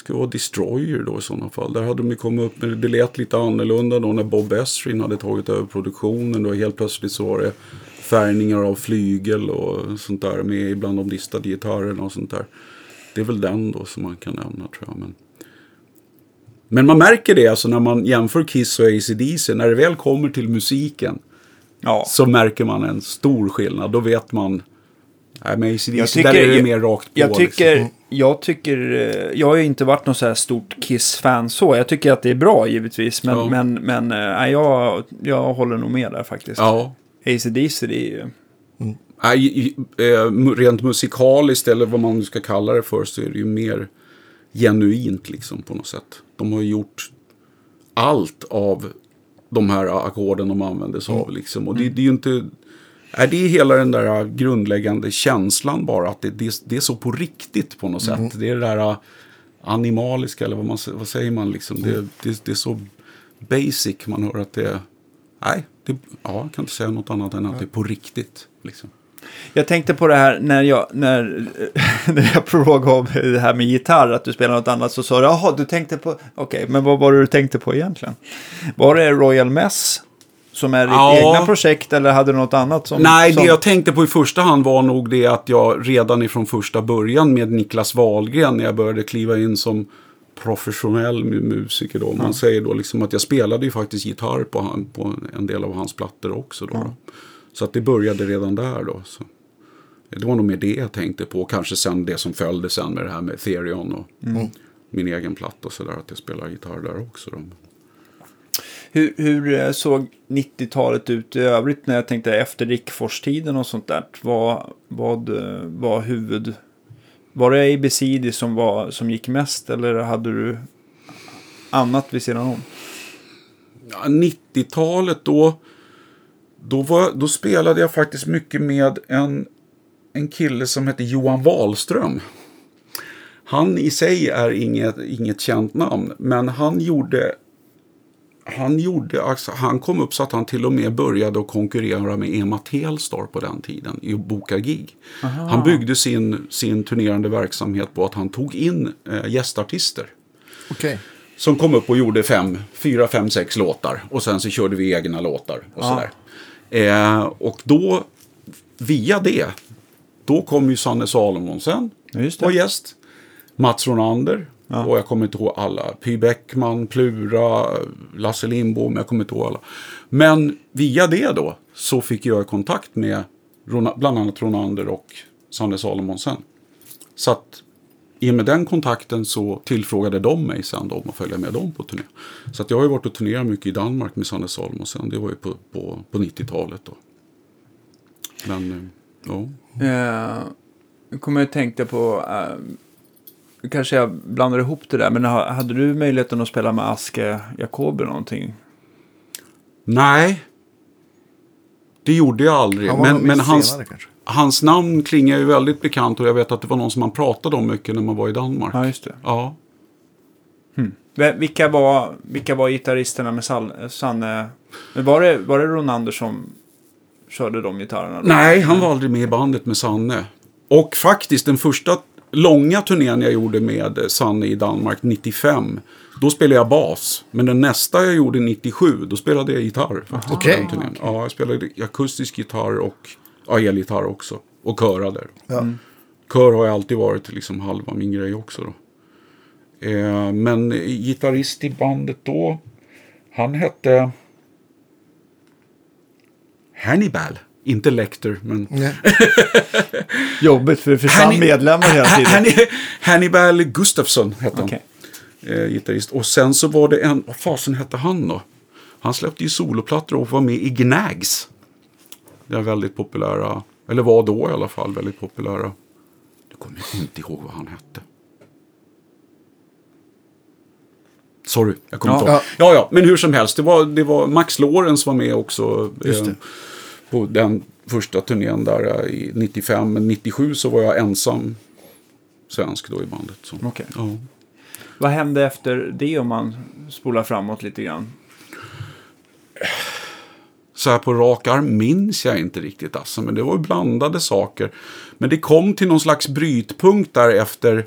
Ska vara Destroyer då i sådana fall. Där hade de ju kommit upp med det. lät lite annorlunda då när Bob Esrin hade tagit över produktionen. Då helt plötsligt så var det färgningar av flygel och sånt där med ibland de listade gitarrerna och sånt där. Det är väl den då som man kan nämna tror jag. Men, men man märker det alltså när man jämför Kiss och AC/DC När det väl kommer till musiken Ja. så märker man en stor skillnad. Då vet man. Nej, Jag ACDC, tycker- där är det jag- mer rakt på. Jag tycker, liksom. Jag tycker, eh, jag har ju inte varit någon så här stort Kiss-fan så. Jag tycker att det är bra givetvis, men, Ja. men, men nej, jag, jag håller nog med där faktiskt. Ja. AC/DC det är ju... Nej, i- i- eh, rent musikaliskt, eller vad man nu ska kalla det för, så är det ju mer genuint liksom på något sätt. De har gjort allt av de här ackorden de använder sig av. Liksom. Och det, det är ju inte... Nej, det är hela den där grundläggande känslan bara. Att det, det, det är så på riktigt på något sätt. Det är det där animaliska, eller vad, man, vad säger man liksom. Det, det, det är så basic, man hör att det är... Nej, det, ja, jag kan inte säga något annat än att det är på riktigt. Liksom. Jag tänkte på det här när jag, när, när jag frågade om det här med gitarr, att du spelar något annat, så sa du, jaha, du tänkte på, okej, men vad var det du tänkte på egentligen? Var det Royal Mess som är ditt Ja. egna projekt eller hade du något annat som... Nej, som... det jag tänkte på i första hand var nog det att jag redan ifrån första början med Niklas Wahlgren, när jag började kliva in som professionell mu- musiker då. Man säger då liksom att jag spelade ju faktiskt gitarr på, han, på en del av hans plattor också då. då. Så att det började redan där då. Så. Det var nog mer det jag tänkte på. Kanske sen det som följde sen med det här med Therion och min egen platta och sådär. Att jag spelar gitarr där också. Då. Hur, hur eh, såg 90-talet ut i övrigt när jag tänkte efter Rickfors-tiden och sånt där? Vad, vad eh, var huvud... Var det ABCD som, var, som gick mest eller hade du annat vid sidan om? Ja, 90-talet då, då, var, då spelade jag faktiskt mycket med en, en kille som hette Johan Wahlström. Han i sig är inget, inget känt namn, men han gjorde han, gjorde, alltså, han kom upp så att han till och med började att konkurrera med Ema Telstar på den tiden i att boka gig. Han byggde sin, sin turnerande verksamhet på att han tog in eh, gästartister Okej. som kom upp och gjorde fem, fyra, fem, sex låtar. Och sen så körde vi egna låtar och sådär. Eh, och då, via det, då kom ju Sanne Salomonsen Ja, var gäst. Mats Ronander. Och jag kommer inte ihåg alla. Py Bäckman, Plura, Lasse Lindbom. Jag kommer inte ihåg alla. Men via det då så fick jag kontakt med bland annat Ronander och Sanne Salomonsen. Så att i och med den kontakten så tillfrågade de mig sen då om att följa med dem på turné. Så att jag har ju varit och turnerat mycket i Danmark med Sanne Salomonsen. Det var ju på, på, på 90-talet då. Men, eh, ja. Eh, nu kommer jag tänka på, uh kanske jag blandar ihop det där, men ha- hade du möjligheten att spela med Aske Jacobi någonting? Nej. Det gjorde jag aldrig. Han var Men, men hans, hans namn klingar ju väldigt bekant och jag vet att det var någon som man pratade om mycket när man var i Danmark. Ja, just det. Ja. Ve- Vilka var, vilka var gitarristerna med Sal- Sanne? Men Var det, var det Ronander som körde de gitarrerna? Då? Nej, han var aldrig med i bandet med Sanne. Och faktiskt den första långa turnén jag gjorde med Sanne i Danmark 95. Då spelade jag bas. Men den nästa jag gjorde 97, då spelade jag gitarr. Okej. den turnén. Ja, jag spelade akustisk gitarr och ja, elgitarr också. Och körade. Ja. Kör har jag alltid varit liksom halva min grej också. Då. Eh, men gitarrist i bandet då, han hette Hannibal. Inte Lecter, men. Jobbigt för det försvann Hanni- medlemmar hela tiden. Hanni- Hannibal Gustafsson hette han. Eh, gitarrist. Och sen så var det en, vad fasen hette han då? Han släppte ju soloplattor och var med i Gnags. Det är väldigt populära, eller var då i alla fall väldigt populära. kommer jag inte ihåg vad han hette. Sorry, jag kommer Ja. inte ihåg. Ja, ja, men hur som helst. Det var, det var Max Lorenz var med också. Just det. På den första turnén där eh, i 95. Men 97 så var jag ensam svensk då i bandet. Så. Okej. Ja. Vad hände efter det om man spolar framåt lite grann? så här på rak arm minns jag inte riktigt alltså, men det var ju blandade saker. Men det kom till någon slags brytpunkt där efter,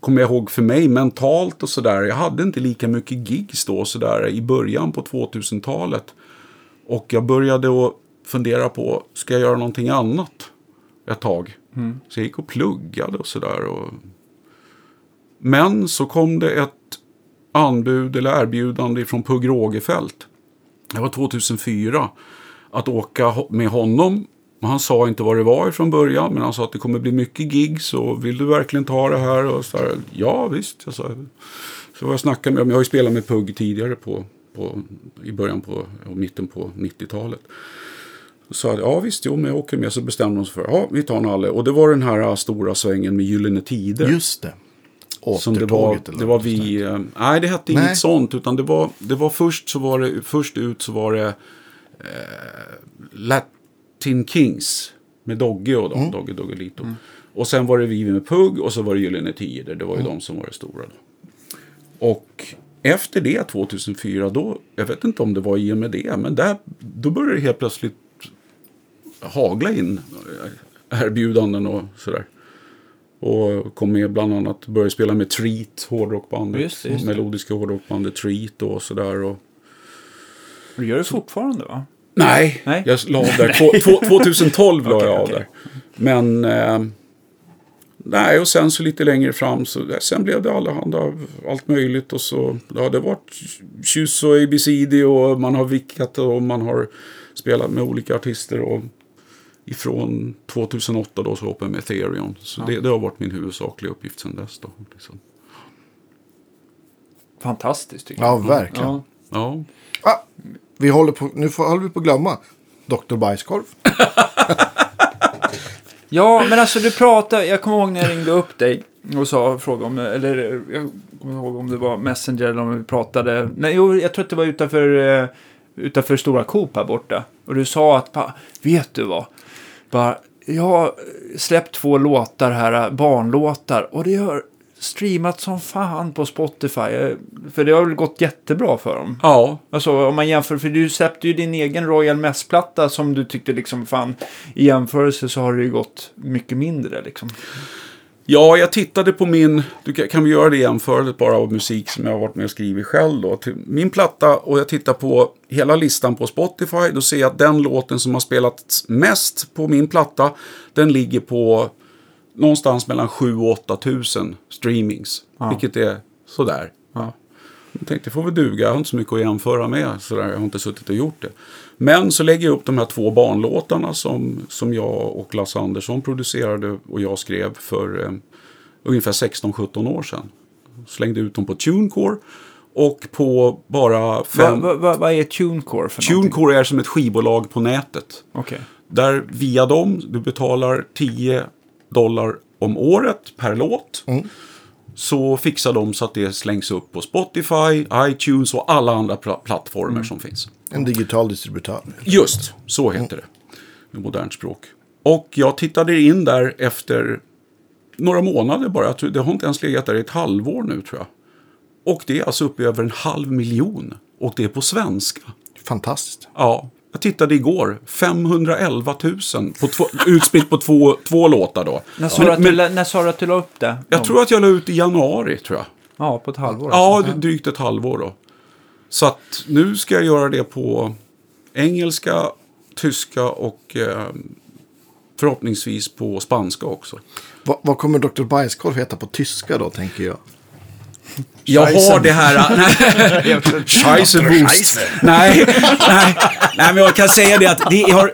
kommer jag ihåg för mig, mentalt och sådär. Jag hade inte lika mycket gigs då sådär i början på 2000-talet. Och jag började att fundera på, ska jag göra någonting annat ett tag? Så jag gick och pluggade och sådär. Och... Men så kom det ett anbud eller erbjudande från Pugh Rogefeldt. Det var 2004. Att åka med honom. Han sa inte vad det var från början. Men han sa att det kommer bli mycket gigs. Och vill du verkligen ta det här? Och så här, ja visst. Jag sa, så jag snackade med dem. Jag har ju spelat med Pugg tidigare på, på, i början på och mitten på 90-talet. Så sa ja visst, jo, men jag åker med. Så bestämde de sig för, ja vi tar Nalle. Och det var den här ah, stora svängen med Gyllene Tider. Just det. Som det var, det var vi, eh, nej det hette Nej. inget sånt. Utan det var, det var först så var det, först ut så var det eh, Latin Kings. Med Dogge och dem, Mm. Dogge Doggelito. Och sen var det vi med Pugg och så var det Gyllene Tider. Det var ju Mm. de som var det stora då. Och efter det, 2004, då, jag vet inte om det var i och med det, men där, då började det helt plötsligt hagla in erbjudanden och sådär. Och kom med bland annat, började spela med Treat, hårdrockbandet. Just det, just det. Melodiska hårdrockbandet Treat och sådär. Och... Du gör det fortfarande va? Nej, Nej. jag la av där. Två- två- 2012 la Okej, jag av okej. där. Men, eh, nej, och sen så lite längre fram så, sen blev det allehanda, allt möjligt och så, ja det har varit Kyss och ABCD och man har vickat och man har spelat med olika artister och ifrån 2008 då så hoppade jag med Ethereum. Så det, det har varit min huvudsakliga uppgift sedan dess då. Liksom. Fantastiskt tycker Ja, jag. verkligen. Ja. Ja, Ah, vi håller på, nu får, håller vi på att glömma Dr. Bajskorv. Ja, men alltså du pratade, jag kommer ihåg när jag ringde upp dig och sa, frågade om, eller jag kommer ihåg om det var Messenger eller om vi pratade, nej jo, jag tror att det var utanför, eh, utanför Stora Coop här borta. Och du sa att, vet du vad, bara, jag har släppt två låtar här, barnlåtar, och det har streamat som fan på Spotify, eh, för det har väl gått jättebra för dem. ja Alltså om man jämför, för du släppte ju din egen Royal Mess-platta som du tyckte liksom fan i jämförelse så har det ju gått mycket mindre liksom. Ja, jag tittade på min, du kan, kan vi göra det jämförligt bara av musik som jag har varit med och skrivit själv då. Till min platta och jag tittar på hela listan på Spotify. Då ser jag att den låten som har spelats mest på min platta, den ligger på någonstans mellan 7 och 8 tusen streamings. Ja. Vilket är sådär. Ja. Jag tänkte, det får väl duga. Jag har inte så mycket att jämföra med. Sådär. Jag har inte suttit och gjort det. Men så lägger jag upp de här två barnlåtarna som, som jag och Lasse Andersson producerade och jag skrev för eh, ungefär 16-17 år sedan. Slängde ut dem på TuneCore. Och på bara Vad fem... va, va, vad är TuneCore för någonting? TuneCore är som ett skivbolag på nätet. Okej. Där via dem, du betalar 10 dollar om året per låt. Så fixar de så att det slängs upp på Spotify, iTunes och alla andra pla- plattformar som finns. En digital distributör. Just, så heter det. Med modernt språk. Och jag tittade in där efter några månader bara. Det har inte ens legat där i ett halvår nu tror jag. Och det är alltså uppe över en halv miljon. Och det är på svenska. Fantastiskt. Ja, jag tittade igår. 511 000 på två, utspritt på två, två låtar då. När sa, Men, du, men när sa du att du la upp det? jag tror att jag la ut i januari, tror jag. Ja, på ett halvår. Ja, alltså. drygt ett halvår då. Så att nu ska jag göra det på engelska, tyska och eh, förhoppningsvis på spanska också. Va, vad kommer Dr. Bajskorv heta på tyska då, tänker jag? Jag har det här... Nej, Scheissewurst. Nej, nej, nej, men jag kan säga det att det har,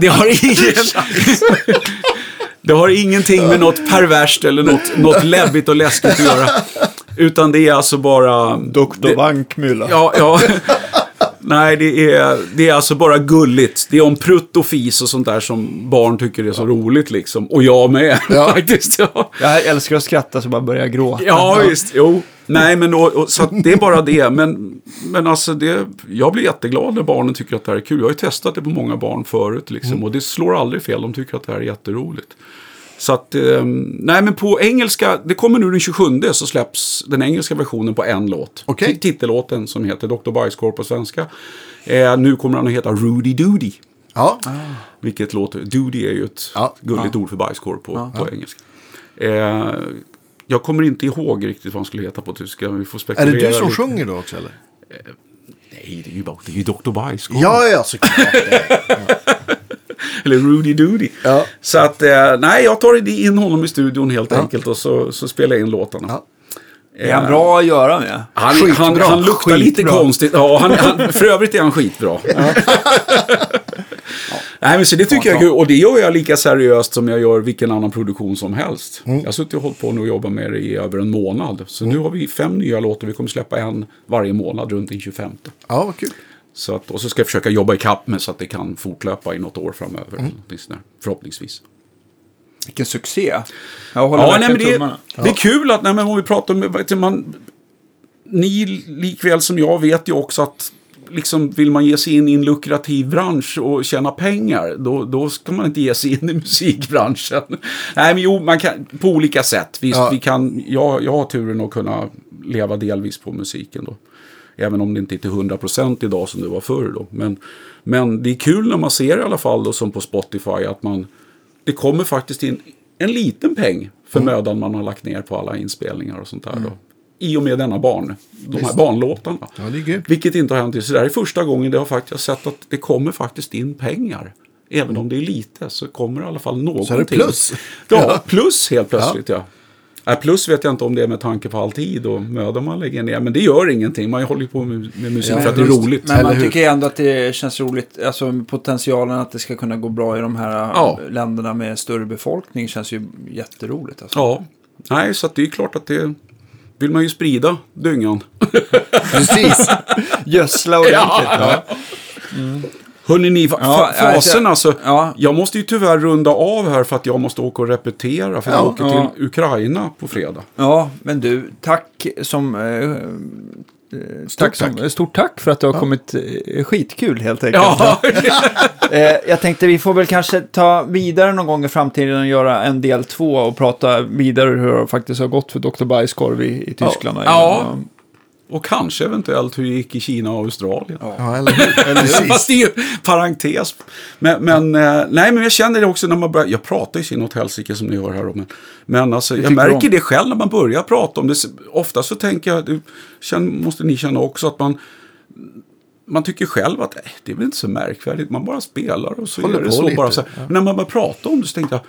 det har ingen... Det har ingenting med något perverst eller något, något läbbigt och läskigt att göra. Utan det är alltså bara... Dr. det- Bankmüller. Ja, ja. Nej, det är, det är alltså bara gulligt. Det är om prutt och fis och sånt där som barn tycker är så roligt liksom. Och jag med Ja. faktiskt. Ja. Jag älskar att skratta så bara börjar gråta. Ja, visst. Jo. Nej, men och, och, så det är bara det. Men, men alltså, det, jag blir jätteglad när barnen tycker att det här är kul. Jag har ju testat det på många barn förut. Liksom, Och det slår aldrig fel. De tycker att det här är jätteroligt. Så att, eh, nej men på engelska, det kommer nu den 27 så släpps den engelska versionen på en låt. Ti- Titellåten som heter Dr. Bajskorv på svenska. Eh, nu kommer den att heta Rudy Doody. Ja, Vilket låter, doody är ju ett Ja. gulligt ord för bajskorv på, på engelska. Eh, jag kommer inte ihåg riktigt vad han skulle heta på tyska. Vi får är spekulera. det du som lite. sjunger då också eller? Nej, det är ju, bara- det är ju Dr. Bajskorv. Ja, ja, såklart. Eller Rudy Doody. Ja. Så att, eh, nej, jag tar in honom i studion helt enkelt och så, så spelar jag in låtarna. Ja. Är han bra att göra med? Han, Skitbra. han, han luktar lite Skitbra. konstigt. Ja, han, han, för övrigt är han skitbra. Nej, men så det tycker jag är kul. Och det gör jag lika seriöst som jag gör vilken annan produktion som helst. Jag har suttit och hållit på nu och jobbat med det i över en månad. Så nu har vi fem nya låtar. Vi kommer släppa en varje månad runt den 25. ja, vad kul. Så att, och så ska jag försöka jobba ikapp med så att det kan fortlöpa i något år framöver. där, Förhoppningsvis. Vilken succé. Jag håller Ja, nej, men det, tummarna. det är kul att, nej, men om vi pratar om, man, ni likväl som jag vet ju också att liksom, vill man ge sig in i en lukrativ bransch och tjäna pengar, då, då ska man inte ge sig in i musikbranschen. Nej, men jo, man kan, på olika sätt. Visst, Ja. vi kan, jag, jag har turen att kunna leva delvis på musiken då. Även om det inte är till 100% idag som det var förr då. Men, men det är kul när man ser i alla fall då, som på Spotify att man, det kommer faktiskt in en liten peng för mödan man har lagt ner på alla inspelningar och sånt där då. I och med denna barn, de här barnlåtarna. Ja. Vilket inte har hänt. Så det här är första gången det har faktiskt sett att det kommer faktiskt in pengar. Även om det är lite så kommer det i alla fall någonting. Så är det plus. Ja. plus helt plötsligt ja. ja. Plus vet jag inte om det är med tanke på all tid och möda man lägger ner. Men det gör ingenting. Man håller ju på med, med musik Ja, för att det är roligt. Men man tycker ändå att det känns roligt. Alltså potentialen att det ska kunna gå bra i de här Ja. äh, länderna med större befolkning känns ju jätteroligt. Alltså. Ja, nej så att det är klart att det vill man ju sprida dyngan. Precis. Gödsla ordentligt. Ja. Hörrni ni, fa- Ja, fa- fasen alltså. ja. Jag måste ju tyvärr runda av här för att jag måste åka och repetera. För jag Ja, åker ja. till Ukraina på fredag. ja, men du, tack som... Eh, eh, tack som. Stort tack för att du har kommit. Eh, skitkul helt enkelt. Ja, Eh, jag tänkte vi får väl kanske ta vidare någon gång i framtiden och göra en del två och prata vidare hur det faktiskt har gått för Dr. Bajskorv i, i Tyskland. Ja. Och kanske eventuellt hur det gick i Kina och Australien. Ja, eller hur? Eller Fast Precis. det är ju parentes. Men, men, eh, nej, men jag känner det också när man börjar. Jag pratar ju sin åt helsike som ni hör här. Men, men alltså, jag märker det själv när man börjar prata om det. Ofta så tänker jag, det känner, måste ni känna också, att man man tycker själv att eh, det är väl inte så märkvärdigt. Man bara spelar och så Håller gör det så lite, bara. Så. ja. Men när man börjar prata om det så tänkte jag,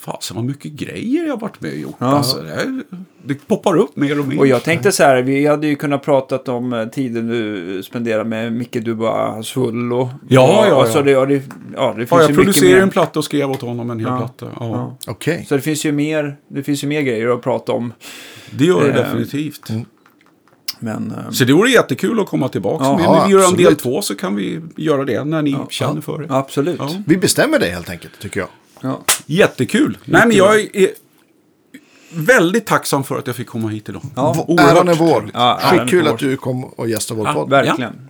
fasen vad mycket grejer jag har varit med och gjort. Alltså, det, här- det poppar upp mer och mer. Och jag tänkte så här, vi hade ju kunnat pratat om eh, tiden du spenderar med Micke Dubois Svullo. Ja, ja, Alltså ja. det, ja, det, ja, det finns ja, jag producerade mer. en platta och skrev åt honom en hel Ja. platta. Ja, Ja. Okej. Så det finns ju mer, det finns ju mer grejer att prata om. Det gör det Eh, definitivt. Men, eh, Så det vore jättekul att komma tillbaka. Ja, Men ja, när vi gör en del två så kan vi göra det när ni känner ja. för det. absolut. Ja. Vi bestämmer det helt enkelt, tycker jag. Ja. Jättekul. Nej, men jag är väldigt tacksam för att jag fick komma hit idag. Ja. Oerhört Äran är vår. Ja, äran Skitkul att du kom och gästade vår Ja, podd. Verkligen.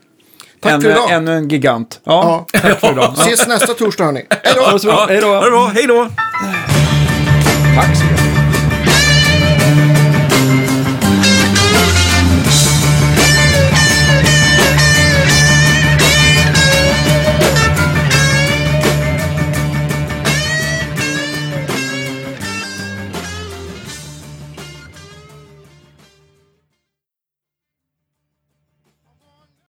Tack ännu, för idag. ännu en gigant. Ja, Ja. tack för idag. Ses nästa torsdag, hörni. Hej då! Ha det bra. Hej då. Tack så mycket.